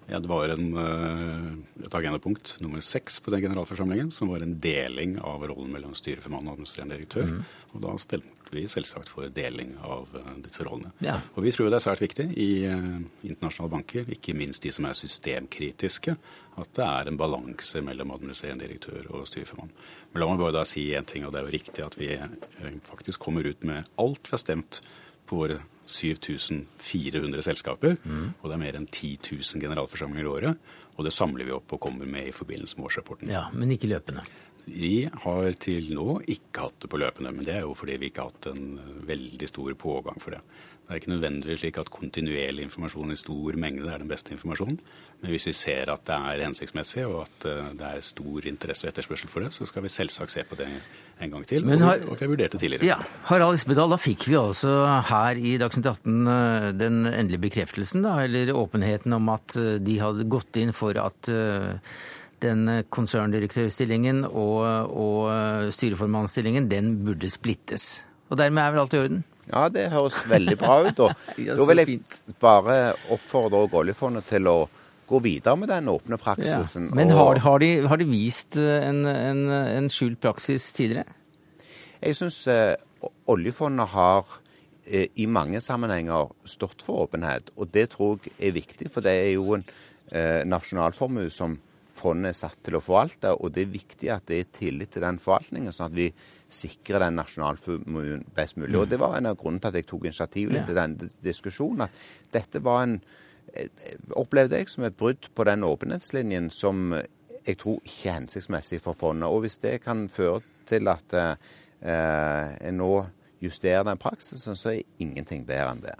Ja, Det var en, eh, et agendapunkt nummer seks på den generalforsamlingen, som var en deling av rollen mellom styreformann og administrerende direktør. Mm. Og da stemte vi selvsagt for deling av uh, disse rollene. Ja. Og vi tror det er svært viktig i uh, internasjonale banker, ikke minst de som er systemkritiske, at det er en balanse mellom administrerende direktør og styreformann. Men la meg bare da si én ting, og det er jo riktig at vi uh, faktisk kommer ut med alt vi har stemt på våre 7400 selskaper. Mm. Og det er mer enn 10 000 generalforsamlinger i året. Og det samler vi opp og kommer med i forbindelse med årsrapporten. Ja, Men ikke løpende? Vi har til nå ikke hatt det på løpende, men det er jo fordi vi ikke har hatt en veldig stor pågang for det. Det er ikke nødvendigvis slik at kontinuerlig informasjon i stor mengde er den beste informasjonen. Men hvis vi ser at det er hensiktsmessig og at eh, det er stor interesse og etterspørsel for det, så skal vi selvsagt se på det en gang til. Men har, og, vi har vurdert det tidligere. Ja, Harald Espedal, da fikk vi altså her i Dagsnytt 18 eh, den endelige bekreftelsen, da, eller åpenheten om at eh, de hadde gått inn for at den konserndirektørstillingen og, og styreformannsstillingen, den burde splittes. Og dermed er vel alt i orden? Ja, det høres veldig bra ut. Og da vil jeg bare oppfordre oljefondet til å gå videre med den åpne praksisen. Ja. Men har, har, de, har, de, vist eh, en, en, en skjult praksis tidligere? Jeg syns eh, oljefondet har eh, i mange sammenhenger stått for åpenhet, og det tror jeg er viktig. For det er jo en eh, nasjonalformue som fondet er satt til å forvalte, og det er viktig at det er tillit til den forvaltningen, sånn at vi sikrer den nasjonalformuen best mulig. Mm. Og Det var en av grunnene til at jeg tok initiativ ja. til den diskusjonen. At dette var en opplevde jeg som et brudd på den åpenhetslinjen som jeg tror ikke er hensiktsmessig for fondet. Og hvis det kan føre til at eh, en nå justerer den praksisen, så er ingenting bedre enn det.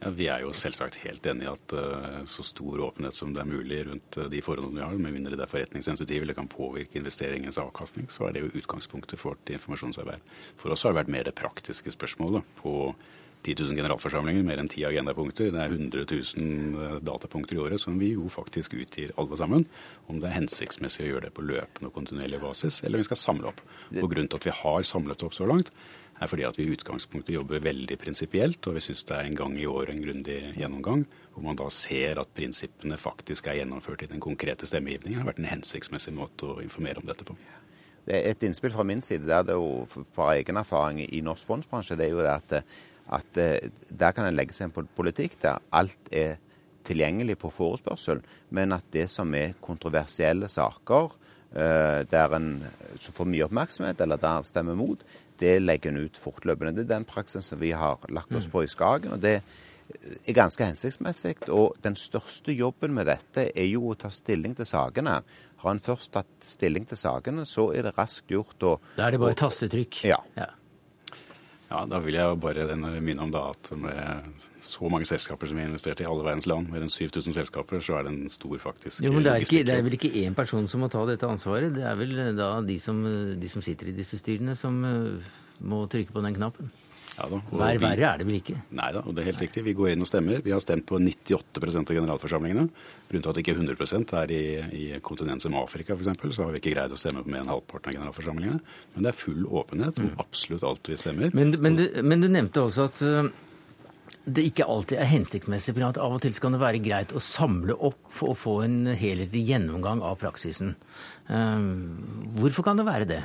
Ja, Vi er jo selvsagt helt enig i at uh, så stor åpenhet som det er mulig rundt uh, de forholdene vi har, med mindre det er forretningssensitiv eller kan påvirke investeringens avkastning, så er det jo utgangspunktet for vårt informasjonsarbeid. For oss har det vært mer det praktiske spørsmålet på 10 000 generalforsamlinger, mer enn 10 agendapunkter. Det er 100 000 datapunkter i året som vi jo faktisk utgir alle sammen. Om det er hensiktsmessig å gjøre det på løpende og kontinuerlig basis, eller om vi skal samle opp. Og Grunnen til at vi har samlet opp så langt, er fordi at vi i utgangspunktet jobber veldig prinsipielt, og vi syns det er en gang i året en grundig gjennomgang, hvor man da ser at prinsippene faktisk er gjennomført i den konkrete stemmegivningen. Det har vært en hensiktsmessig måte å informere om dette på. Et innspill fra min side, det er jo fra egen erfaring i norsk fondsbransje, det er jo at, at der kan en legge seg på politikk der alt er tilgjengelig på forespørsel, men at det som er kontroversielle saker, der en får mye oppmerksomhet, eller der en stemmer mot, det legger en ut fortløpende. Det er den praksisen vi har lagt oss på i Skagen. og det er ganske hensiktsmessig. Og den største jobben med dette er jo å ta stilling til sakene. Har en først tatt stilling til sakene, så er det raskt gjort å Da er det bare tastetrykk. Ja. ja. Ja, Da vil jeg bare minne om da at med så mange selskaper som vi har investert i alle verdens land, mer enn 7000 selskaper, så er det en stor faktisk Jo, men det er, ikke, det er vel ikke én person som må ta dette ansvaret? Det er vel da de som, de som sitter i disse styrene som må trykke på den knappen? Ja da, Vær verre er det vel ikke? Nei da, og det er helt riktig. Vi går inn og stemmer. Vi har stemt på 98 av generalforsamlingene. Grunnen til at ikke 100% er i, i kontinent som Afrika f.eks., så har vi ikke greid å stemme på mer enn halvparten av generalforsamlingene. Men det er full åpenhet om absolutt alt vi stemmer. Men, men, du, men du nevnte også at uh, det ikke alltid er hensiktsmessig, for at av og til kan det være greit å samle opp og få en helhetlig gjennomgang av praksisen. Uh, hvorfor kan det være det?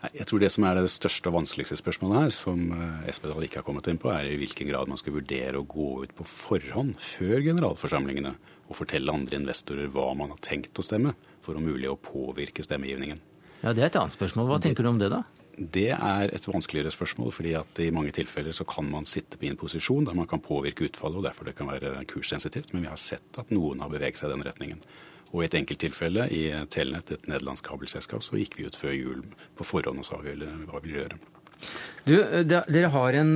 Jeg tror det som er det største og vanskeligste spørsmålet her, som Espedal ikke har kommet inn på, er i hvilken grad man skal vurdere å gå ut på forhånd, før generalforsamlingene, og fortelle andre investorer hva man har tenkt å stemme, for om mulig å påvirke stemmegivningen. Ja, Det er et annet spørsmål. Hva tenker du om det, da? Det er et vanskeligere spørsmål, fordi at i mange tilfeller så kan man sitte på en posisjon der man kan påvirke utfallet, og derfor det kan være kurssensitivt. Men vi har sett at noen har beveget seg i den retningen. Og i et enkelt tilfelle, i Telenett, et nederlandsk kabelselskap, så gikk vi ut før jul på forhånd og sa vi hva vi ville gjøre. Du, dere har, en,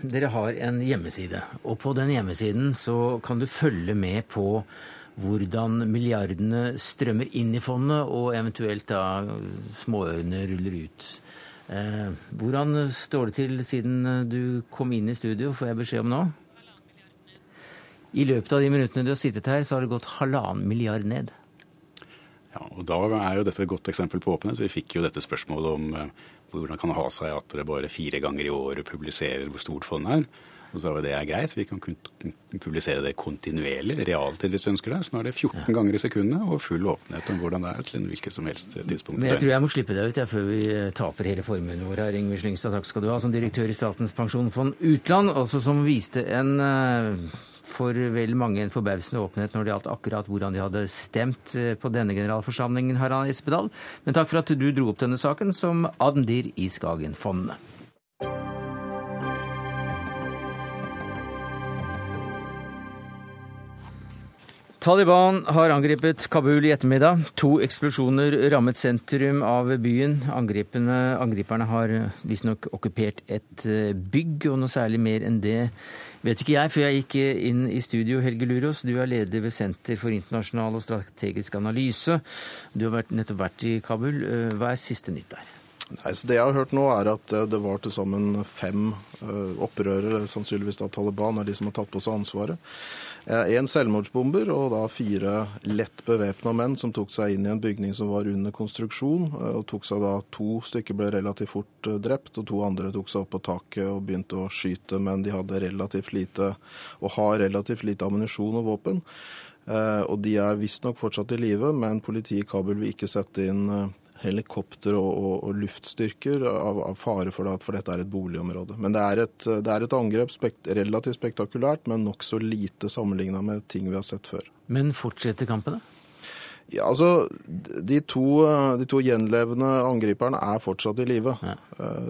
dere har en hjemmeside, og på den hjemmesiden så kan du følge med på hvordan milliardene strømmer inn i fondet, og eventuelt da småørene ruller ut. Eh, hvordan står det til siden du kom inn i studio, får jeg beskjed om nå? I løpet av de minuttene du har sittet her, så har det gått halvannen milliard ned. Ja, og Da er jo dette et godt eksempel på åpenhet. Vi fikk jo dette spørsmålet om uh, hvordan kan det ha seg at dere bare fire ganger i året publiserer hvor stort fondet er. Og så var det er greit. Vi kan publisere det kontinuerlig, realtid hvis vi ønsker det. Så nå er det 14 ganger i sekundet og full åpenhet om hvordan det er til en hvilket som helst tidspunkt. Men jeg tror jeg må slippe deg ut jeg, før vi taper hele formuen vår her. Ingvild Slyngstad, takk skal du ha som direktør i Statens pensjonsfond utland, også som viste en uh, for vel mange en forbausende åpenhet når det gjaldt akkurat hvordan de hadde stemt på denne generalforsamlingen, Harald Espedal. Men takk for at du dro opp denne saken som admdir i Skagenfondet. Taliban har angrepet Kabul i ettermiddag. To eksplosjoner rammet sentrum av byen. angriperne har visstnok okkupert et bygg, og noe særlig mer enn det vet ikke jeg, før jeg gikk inn i studio. Helge Lurås, du er leder ved Senter for internasjonal og strategisk analyse. Du har nettopp vært i Kabul. Hva er siste nytt der? Nei, så Det jeg har hørt nå, er at det var til sammen fem opprørere, sannsynligvis da Taliban, er de som har tatt på seg ansvaret. En selvmordsbomber og da fire lett bevæpna menn som tok seg inn i en bygning som var under konstruksjon. og tok seg da To stykker ble relativt fort drept, og to andre tok seg opp på taket og begynte å skyte. Men de hadde relativt lite, og har relativt lite ammunisjon og våpen. Og de er visstnok fortsatt i live, men politiet i Kabul vil ikke sette inn helikopter og, og, og luftstyrker av, av, fare for det, for dette er et boligområde. Men det er et, det er et angrep, spekt, relativt spektakulært, men nokså lite sammenligna med ting vi har sett før. Men fortsetter kampene? Ja, altså, de to, de to, gjenlevende angriperne er fortsatt i live. Ja.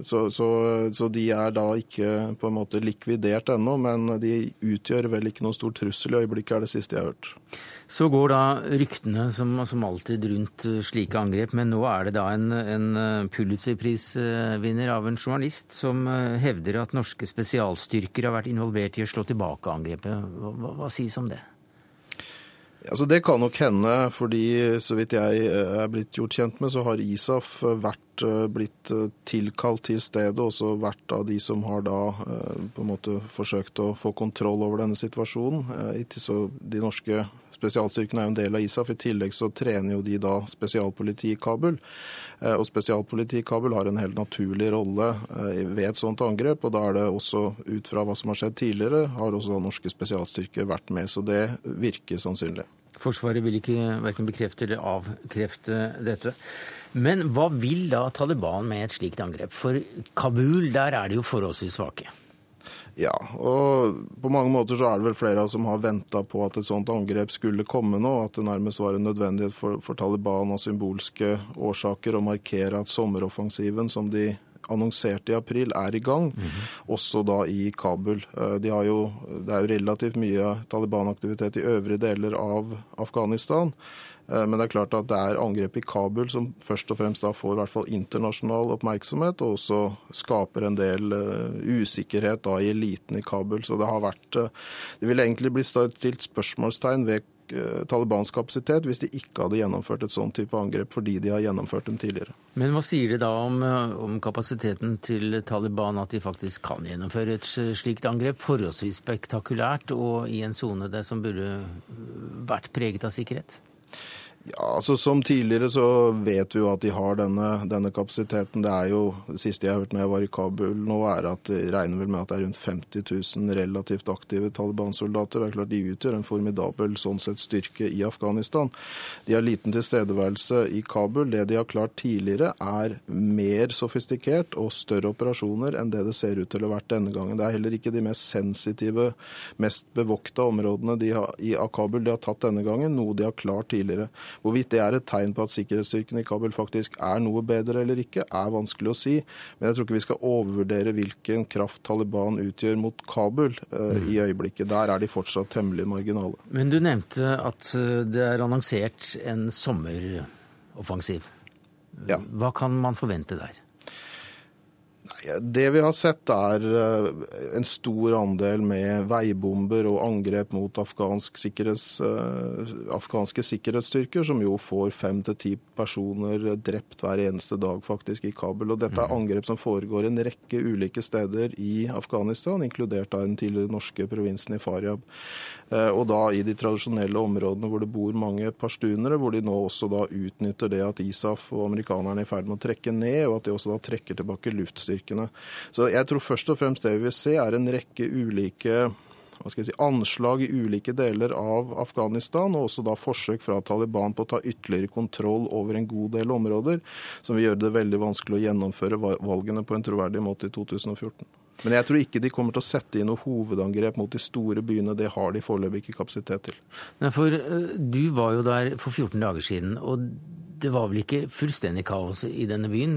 Så, så, så, de er da ikke på en måte likvidert ennå, men de utgjør vel ikke noen stor trussel i øyeblikket, er det siste jeg har hørt. Så går da ryktene som, som alltid rundt slike angrep, men nå er det da en, en Pulitzer-prisvinner av en journalist som hevder at norske spesialstyrker har vært involvert i å slå tilbake angrepet. Hva, hva, hva sies om det? Altså Det kan nok hende, fordi så vidt jeg eh, er blitt gjort kjent med, så har ISAF eh, vært eh, blitt tilkalt til stedet, også vært av de som har da på en måte forsøkt å få kontroll over denne situasjonen. Så de norske spesialstyrkene er jo en del av ISAF. I tillegg så trener jo de da spesialpoliti i Kabul. Og spesialpoliti i Kabul har en helt naturlig rolle ved et sånt angrep. Og da er det også, ut fra hva som har skjedd tidligere, har også norske spesialstyrker vært med. Så det virker sannsynlig. Forsvaret vil ikke verken bekrefte eller avkrefte dette. Men hva vil da Taliban med et slikt angrep? For Kabul, der er de jo forholdsvis svake. Ja, og på mange måter så er det vel flere av oss som har venta på at et sånt angrep skulle komme nå. At det nærmest var en nødvendighet for, for Taliban av symbolske årsaker å markere at sommeroffensiven som de annonserte i april, er i gang, mm -hmm. også da i Kabul. Eh, de jo, det er jo relativt mye Taliban-aktivitet i øvrige deler av Afghanistan. Eh, men det er klart at det er angrep i Kabul som først og fremst da får i hvert fall internasjonal oppmerksomhet, og også skaper en del uh, usikkerhet da i eliten i Kabul. Så det har vært uh, Det vil egentlig bli stilt spørsmålstegn ved Eh, Talibans kapasitet hvis de ikke hadde gjennomført et sånn type angrep fordi de har gjennomført dem tidligere. Men hva sier det da om, eh, om, kapasiteten til Taliban, at de faktisk kan gjennomføre et slikt angrep? Forholdsvis spektakulært og i en sone som burde vært preget av sikkerhet? Ja, altså Som tidligere så vet vi jo at de har denne, denne, kapasiteten. Det er jo, det siste jeg hørte når jeg var i Kabul nå, er at de regner vel med at det er rundt 50 000 relativt aktive Taliban-soldater. Det er klart De utgjør en formidabel sånn sett styrke i Afghanistan. De har liten tilstedeværelse i Kabul. Det de har klart tidligere, er mer sofistikert og større operasjoner enn det det ser ut til å ha vært denne gangen. Det er heller ikke de mest sensitive, mest bevokta områdene de har, i Kabul de har tatt denne gangen, noe de har klart tidligere. Hvorvidt det er et tegn på at sikkerhetsstyrkene i Kabul faktisk er noe bedre eller ikke, er vanskelig å si. Men jeg tror ikke vi skal overvurdere hvilken kraft Taliban utgjør mot Kabul eh, i øyeblikket. Der er de fortsatt temmelig marginale. Men du nevnte at eh, det er annonsert en sommeroffensiv. Ja. Hva kan man forvente der? Det vi har sett, er eh, en stor andel med veibomber og angrep mot afghansk sikkerhets, eh, afghanske sikkerhetsstyrker, som jo får fem til ti personer drept hver eneste dag faktisk i Kabul. Og dette er mm. angrep som foregår en rekke ulike steder i Afghanistan, inkludert av den tidligere norske provinsen i Faryab. Eh, og da i de tradisjonelle områdene hvor det bor mange pashtunere, hvor de nå også da utnytter det at ISAF og amerikanerne er i ferd med å trekke ned, og at de også da trekker tilbake luftstyrkene. Så jeg tror først og fremst det vi vil se, er en rekke ulike hva skal jeg si, anslag i ulike deler av Afghanistan, og også da forsøk fra Taliban på å ta ytterligere kontroll over en god del områder, som vil gjøre det veldig vanskelig å gjennomføre valgene på en troverdig måte i 2014. Men jeg tror ikke de kommer til å sette inn noe hovedangrep mot de store byene. Det har de foreløpig ikke kapasitet til. Nei, for uh, Du var jo der for 14 dager siden. og det var vel ikke fullstendig kaos i denne byen?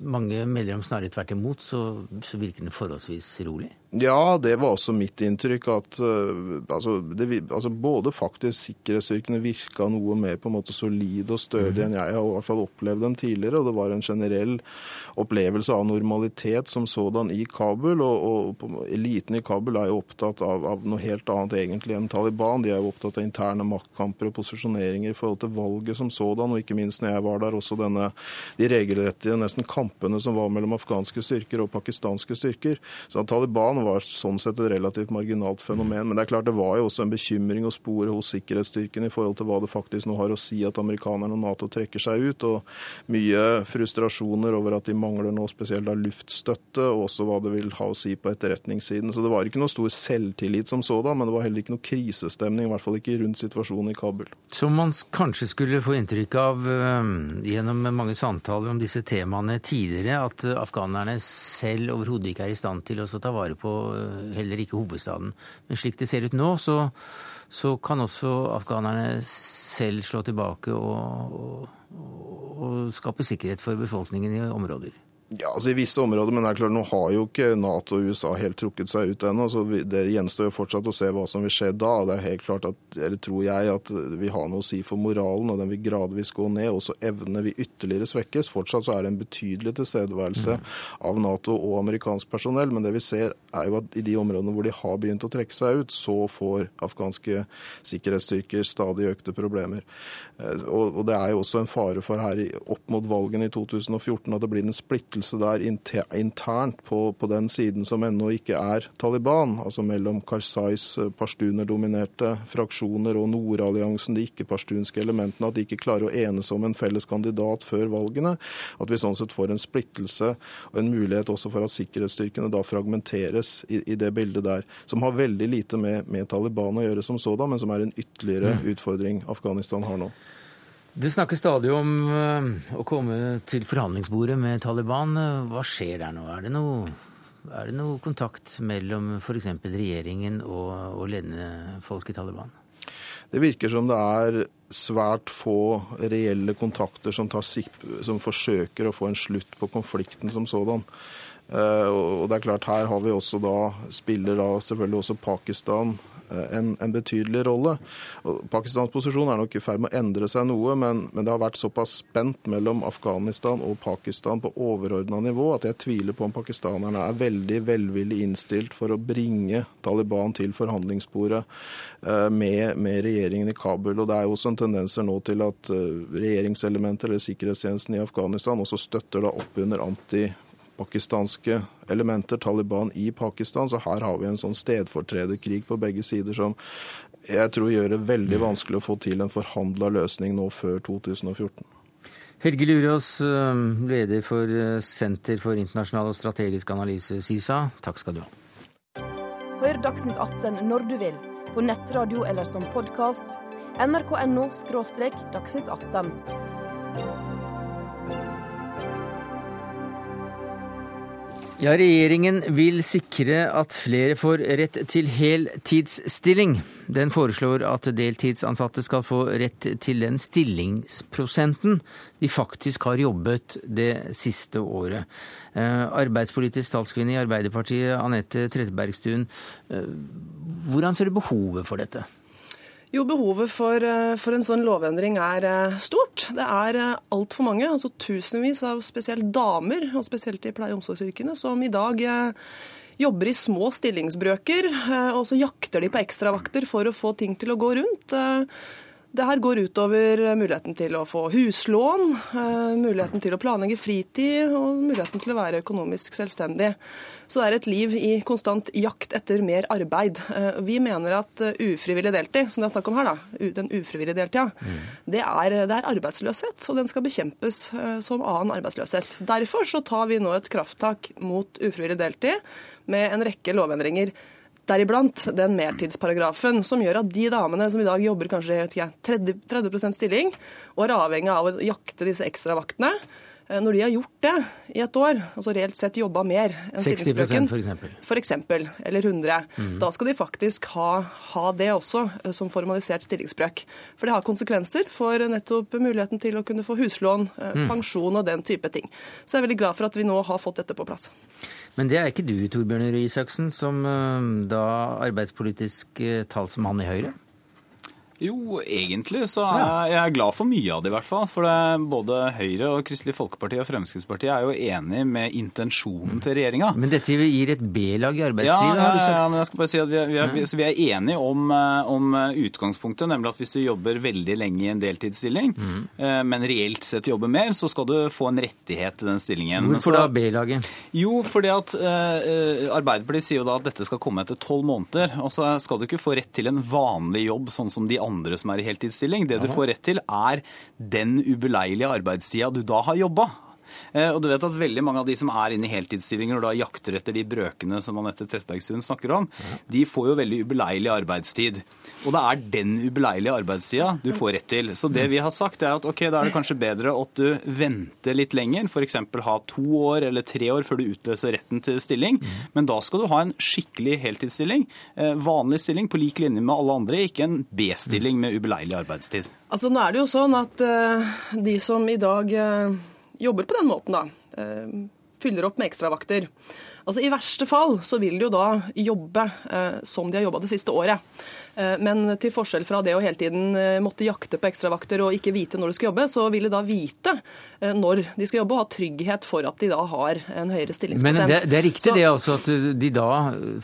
Mange melder om snarere tvert imot, så, så virker den forholdsvis rolig? Ja, det var også mitt inntrykk. at uh, altså, det, altså, Både faktisk sikkerhetsstyrkene virka noe mer på en måte solide og stødige enn jeg har i hvert fall opplevd dem tidligere. og Det var en generell opplevelse av normalitet som sådan i Kabul. Og, og eliten i Kabul er jo opptatt av, av, noe helt annet egentlig enn Taliban. De er jo opptatt av interne maktkamper og posisjoneringer i forhold til valget som sådan. Og ikke minst når jeg var der, også denne, de regelrettige nesten kampene som var mellom afghanske styrker og pakistanske styrker. Så Taliban var sånn sett et relativt marginalt fenomen. Men det er klart det var jo også en bekymring å spore hos sikkerhetsstyrken i forhold til hva det faktisk nå har å si at amerikanerne og Nato trekker seg ut, og mye frustrasjoner over at de mangler nå spesielt av luftstøtte, og også hva det vil ha å si på etterretningssiden. Så det var ikke noe stor selvtillit som sådan, men det var heller ikke noe krisestemning, i hvert fall ikke rundt situasjonen i Kabul. Som man kanskje skulle få inntrykk av gjennom mange samtaler om disse temaene tidligere, at afghanerne selv overhodet ikke er i stand til å ta vare på heller ikke hovedstaden. Men slik det ser ut nå, så, så kan også afghanerne selv slå tilbake og, og, og, skape sikkerhet for befolkningen i områder. Ja, altså I visse områder, men det er klart, nå har jo ikke Nato og USA helt trukket seg ut ennå. så Det gjenstår jo fortsatt å se hva som vil skje da. Det er helt klart at, eller tror jeg at vi har noe å si for moralen, og den vil gradvis gå ned. Og så evner vi ytterligere svekkes. Fortsatt så er det en betydelig tilstedeværelse av Nato og amerikansk personell. Men det vi ser er jo at i de områdene hvor de har begynt å trekke seg ut, så får afghanske sikkerhetsstyrker stadig økte problemer. Eh, og, og det er jo også en fare for her opp mot valgene i 2014 at det blir en splittelse der internt på, på den siden som ennå ikke er Taliban, altså mellom Karzais eh, pashtuner-dominerte fraksjoner og Nordalliansen, de ikke-pashtunske elementene, at de ikke klarer å enes om en felles kandidat før valgene. At vi sånn sett får en splittelse og en mulighet også for at sikkerhetsstyrkene da fragmenteres i, i det bildet der, som har veldig lite med, med Taliban å gjøre som sådan, men som er en ytterligere mm. utfordring Afghanistan har nå. Det snakkes stadig om uh, å komme til forhandlingsbordet med Taliban. Hva skjer der nå? Er det noe, er det noe kontakt mellom f.eks. regjeringen og, og ledende folk i Taliban? Det virker som det er svært få reelle kontakter som, som forsøker å få en slutt på konflikten som sådan. Uh, og det er klart, her har vi også da, spiller da selvfølgelig også Pakistan Eh, en, en, betydelig rolle. Og Pakistans posisjon er nok i ferd med å endre seg noe, men, men, det har vært såpass spent mellom Afghanistan og Pakistan på overordna nivå at jeg tviler på om pakistanerne er veldig velvillig innstilt for å bringe Taliban til forhandlingsbordet eh, med, med, regjeringen i Kabul. Og Det er jo også en tendenser nå til at eh, regjeringselementer eller sikkerhetstjenesten i Afghanistan også støtter da opp under anti pakistanske elementer, Taliban i Pakistan. Så her har vi en sånn stedfortrederkrig på begge sider som jeg tror gjør det veldig vanskelig å få til en forhandla løsning nå før 2014. Helge Lurås, eh, leder for eh, Senter for internasjonal og strategisk analyse, SISA. Takk skal du ha. Hør Dagsnytt 18 når du vil, på nettradio eller som podkast. nrk.no – dagsnytt 18. Ja, Regjeringen vil sikre at flere får rett til heltidsstilling. Den foreslår at deltidsansatte skal få rett til den stillingsprosenten de faktisk har jobbet det siste året. Eh, arbeidspolitisk talskvinne i Arbeiderpartiet, Anette Trettebergstuen. Eh, hvordan ser du behovet for dette? Jo, behovet for, eh, for, en sånn lovendring er eh, stort. Det er eh, altfor mange, altså tusenvis av spesielt damer, og spesielt i pleie- og omsorgsyrkene, som i dag jobber i små stillingsbrøker, og så jakter de på ekstravakter for å få ting til å gå rundt. Det her går utover muligheten til å få huslån, eh, muligheten til å planlegge fritid og muligheten til å være økonomisk selvstendig. Så det er et liv i konstant jakt etter mer arbeid. Eh, vi mener at eh, ufrivillig deltid, som det er snakk om her, da, den ufrivillige deltida, mm. det, er, det er arbeidsløshet, og den skal bekjempes som annen arbeidsløshet. Derfor så tar vi nå et krafttak mot ufrivillig deltid med en rekke lovendringer. Deriblant den mertidsparagrafen som gjør at de damene som i dag jobber kanskje 30, 30 stilling, og er avhengig av å jakte disse ekstravaktene, når de har gjort det i et år, altså reelt sett jobba mer enn 60 for eksempel. for eksempel, eller 100, mm. da skal de faktisk ha, ha, det også eh, som formalisert stillingsbrøk. For det har konsekvenser for nettopp muligheten til å kunne få huslån, eh, mm. pensjon og den type ting. Så jeg er veldig glad for at vi nå har fått dette på plass. Men det er ikke du, Torbjørn Røe Isaksen, som eh, da arbeidspolitisk eh, talsmann i Høyre? Jo, egentlig så er jeg glad for mye av det, i hvert fall. For det, både Høyre og Kristelig Folkeparti og Fremskrittspartiet er jo enig med intensjonen til regjeringa. Men dette gir et B-lag i arbeidslivet, ja, har du sagt? Ja, men jeg skal bare si at vi er, vi er, vi er enige om, eh, om, eh, utgangspunktet, nemlig at hvis du jobber veldig lenge i en deltidsstilling, mm. Eh, men reelt sett jobber mer, så skal du få en rettighet til den stillingen. Hvorfor så, da B-laget? Jo, fordi at uh, Arbeiderpartiet sier jo da at dette skal komme etter tolv måneder. Og så skal du ikke få rett til en vanlig jobb, sånn som de andre andre som er i heltidsstilling. Det du får rett til, er den ubeleilige arbeidstida du da har jobba. Eh, og du vet at veldig mange av de som er inne i heltidsstillinger og da jakter etter de brøkene som Anette Trettebergstuen snakker om, de får jo veldig ubeleilig arbeidstid. Og det er den ubeleilige arbeidstida du får rett til. Så det vi har sagt er at ok, da er det kanskje bedre at du venter litt lenger, f.eks. ha to år eller tre år før du utløser retten til stilling. Men da skal du ha en skikkelig heltidsstilling, eh, vanlig stilling på lik linje med alle andre, ikke en B-stilling med ubeleilig arbeidstid. Altså Nå er det jo sånn at uh, de som i dag uh jobber på den måten, da. Eh, fyller opp med ekstravakter. Altså I verste fall så vil de jo da jobbe eh, som de har jobba det siste året. Eh, men til forskjell fra det å hele tiden eh, måtte jakte på ekstravakter og ikke vite når de skal jobbe, så vil de da vite eh, når de skal jobbe og ha trygghet for at de da har en høyere stillingsprosent. Men det, det er riktig Så- det også, at de da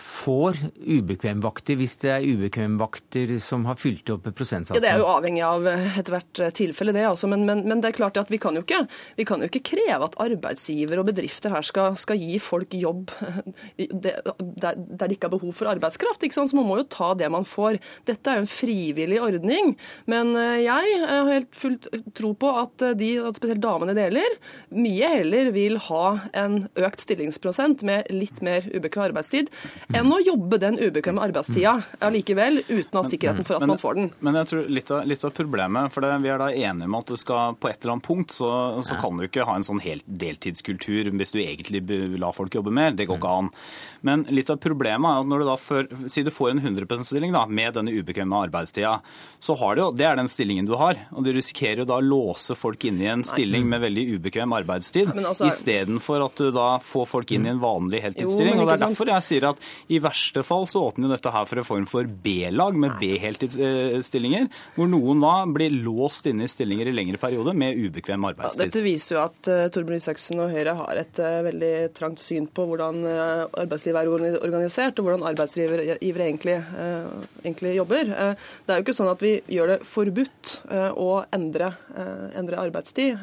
får ubekvemvakter hvis det er ubekvemvakter som har fylt opp prosentsatsen? Ja, Det er jo avhengig av etter ethvert tilfelle, det. Altså. Men, men, men det er klart at vi kan, jo ikke, vi kan jo ikke kreve at arbeidsgiver og bedrifter her skal, skal gi folk jobb der, de det ikke er behov for arbeidskraft. Så man må jo ta det man får. Dette er jo en frivillig ordning. Men eh, jeg eh, har helt fullt tro på at eh, de, at spesielt damene deler, mye heller vil ha en økt stillingsprosent med litt mer ubekvem arbeidstid, enn å jobbe den ubekvemme arbeidstida allikevel, uten å ha sikkerheten for at man får den. Men jeg tror litt av, litt av problemet, for det, vi er da enige om at du skal på et eller annet punkt, så, så kan du ikke ha en sånn helt deltidskultur hvis du egentlig lar la folk jobbe mer. Det går ikke an. Men litt av problemet er at når du da før, si du får en 100 %-stilling da, denne ubekvemme arbeidstida, så har du jo, det er den stillingen du har. Og du risikerer jo da å låse folk inn i en stilling med veldig ubekvem arbeidstid, altså- istedenfor at du da får folk inn i en vanlig heltidsstilling. Jo, og det er derfor jeg sier at i verste fall så åpner jo dette her for en form for B-lag med B-heltidsstillinger, hvor noen da blir låst inne i stillinger i lengre periode med ubekvem arbeidstid. dette viser jo at uh, Torbjørn Isaksen og Høyre har et uh, veldig trangt syn på hvordan uh, arbeidslivet er organisert, og hvordan arbeidsgivere egentlig, eh, egentlig jobber. Eh, det er jo ikke sånn at vi gjør det forbudt eh, å endre, eh, endre arbeidstid.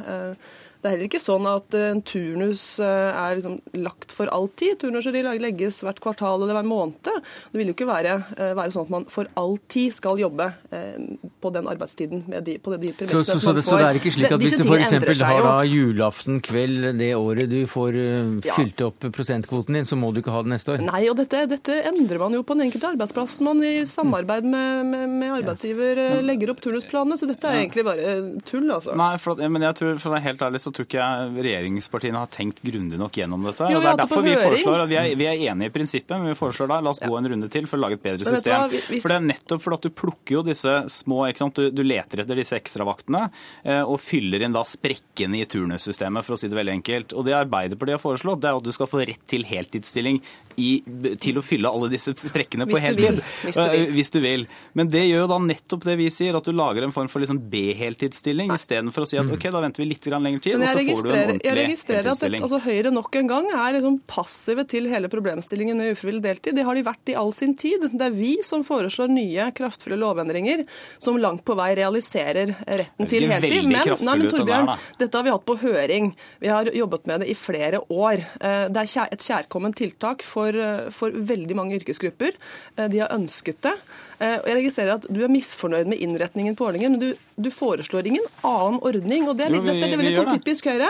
Det er heller ikke sånn at eh, en turnus eh, er liksom lagt for all tid. Turnuser de legges hvert kvartal eller hver måned. Det vil jo ikke være, eh, være sånn at man for all tid skal jobbe på den arbeidstiden med de, på de Så, premissene så, så, man det, så det er ikke slik at hvis du f.eks. har da julaften kveld det året du får fylt opp prosentkvoten din, så må du ikke ha det neste år? Nei, og dette, dette endrer man jo på den enkelte arbeidsplass. Man i samarbeid med, med, med arbeidsgiver legger opp turnusplanene, så dette er egentlig bare tull, altså. Nei, for, men jeg tror, for å være helt ærlig så tror ikke jeg regjeringspartiene har tenkt grundig nok gjennom dette. Jo, og det er derfor vi foreslår at vi er, vi er enige i prinsippet, men vi foreslår da la oss gå en runde til for å lage et bedre system. hva, hvis- For det er nettopp fordi at du plukker jo disse små? Du, du leter etter disse ekstravaktene eh, og fyller inn da sprekkene i turnussystemet, for å si det veldig enkelt. Og det Arbeiderpartiet har foreslått, det er at du skal få rett til heltidsstilling i, til å fylle alle disse sprekkene på heltid. hvis du vil. Eh, hvis du vil. Men det gjør jo da nettopp det vi sier, at du lager en form for liksom B-heltidsstilling istedenfor å si at ok, da venter vi litt lenger tid, og så får du en ordentlig jeg registrerer at dette, altså, Høyre nok en gang er liksom passive til hele problemstillingen med ufrivillig deltid. Det har de vært i all sin tid. Det er vi som foreslår nye, kraftfulle lovendringer som langt på vei realiserer retten til heltid. Men, nei, men Torbjørn, dette har vi hatt på høring. Vi har jobbet med det i flere år. Eh, Det er et kjærkomment tiltak for, eh, for veldig mange yrkesgrupper. Eh, De har ønsket det. Eh, jeg registrerer at du er misfornøyd med innretningen på ordningen, men du, du foreslår ingen annen ordning. og Det er, Jo, vi- dette er vi veldig det. typisk Høyre.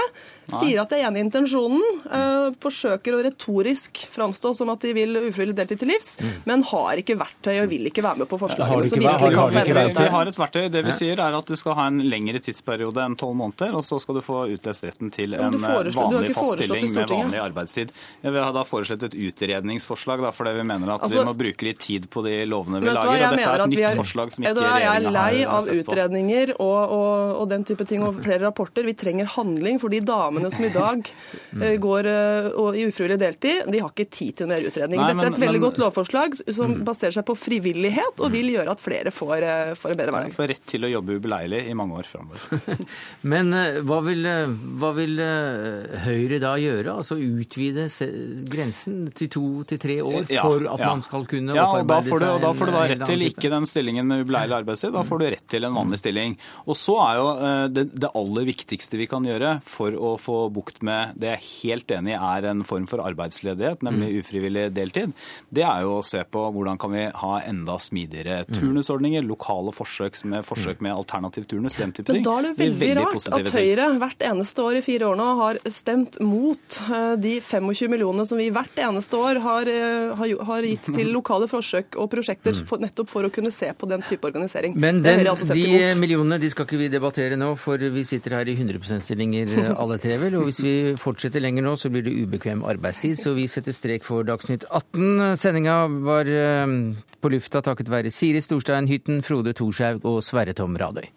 Nei. Sier at det er enig i intensjonen, eh, forsøker å retorisk framstå som at de vil ufrivillig deltid til livs, men har ikke verktøy og vil ikke være med på Har forslagene som ikke- har virkelig har ikke Vi har et verktøy. Det vi Ja. sier er at du skal ha en lengre tidsperiode enn tolv måneder, og så skal du få utløst retten til en eh, foreslår- vanlig fast stilling med vanlig arbeidstid. Ja, vi har da foreslått et utredningsforslag, da, fordi vi mener at Altså- vi må bruke litt tid på de lovene vi lager. Jeg Og dette er et nytt er- forslag som ikke du hva, Jeg er lei av utredninger og, og, og den type ting og flere rapporter. Vi trenger handling for de damene som i dag eh, går eh, og- i ufrivillig deltid. De har ikke tid til mer utredning. Nei, Dette er et veldig men- godt lovforslag som baserer seg på frivillighet og vil gjøre at flere får, eh, får en bedre hverdag. Får rett til å jobbe ubeleilig i mange år framover. Men hva vil, hva vil Høyre da gjøre? Altså utvide grensen til to til tre år Ja, for at ja. man skal kunne ja, og da opparbeide får du, seg og da får du da rett til ikke den stillingen med ubeleilig arbeidstid, da får du rett til en vanlig stilling. Og så er jo eh, det, det aller viktigste vi kan gjøre for å få bukt med det jeg er helt enig i er en form for arbeidsledighet, nemlig Mm. ufrivillig deltid, det er jo å se på hvordan kan vi ha enda smidigere Mm. turnusordninger, lokale forsøk med, forsøk med alternativ turnus, den type Men da er det er veldig rart at. Høyre hvert eneste år i fire år nå har stemt mot eh, de 25 millionene som vi hvert eneste år har, eh, har, har gitt til lokale forsøk og prosjekter for, nettopp for å kunne se på den type organisering. Men den, altså de millionene de skal ikke vi debattere nå, for vi sitter her i 100 %-stillinger alle tre vel. Og hvis vi fortsetter lenger nå, så blir det ubekvem arbeidstid. Så vi setter strek for Dagsnytt 18. Sendinga var eh, på lufta takket være Siri Storstein Hytten, Frode Thorshaug og Sverre Tom Radøy.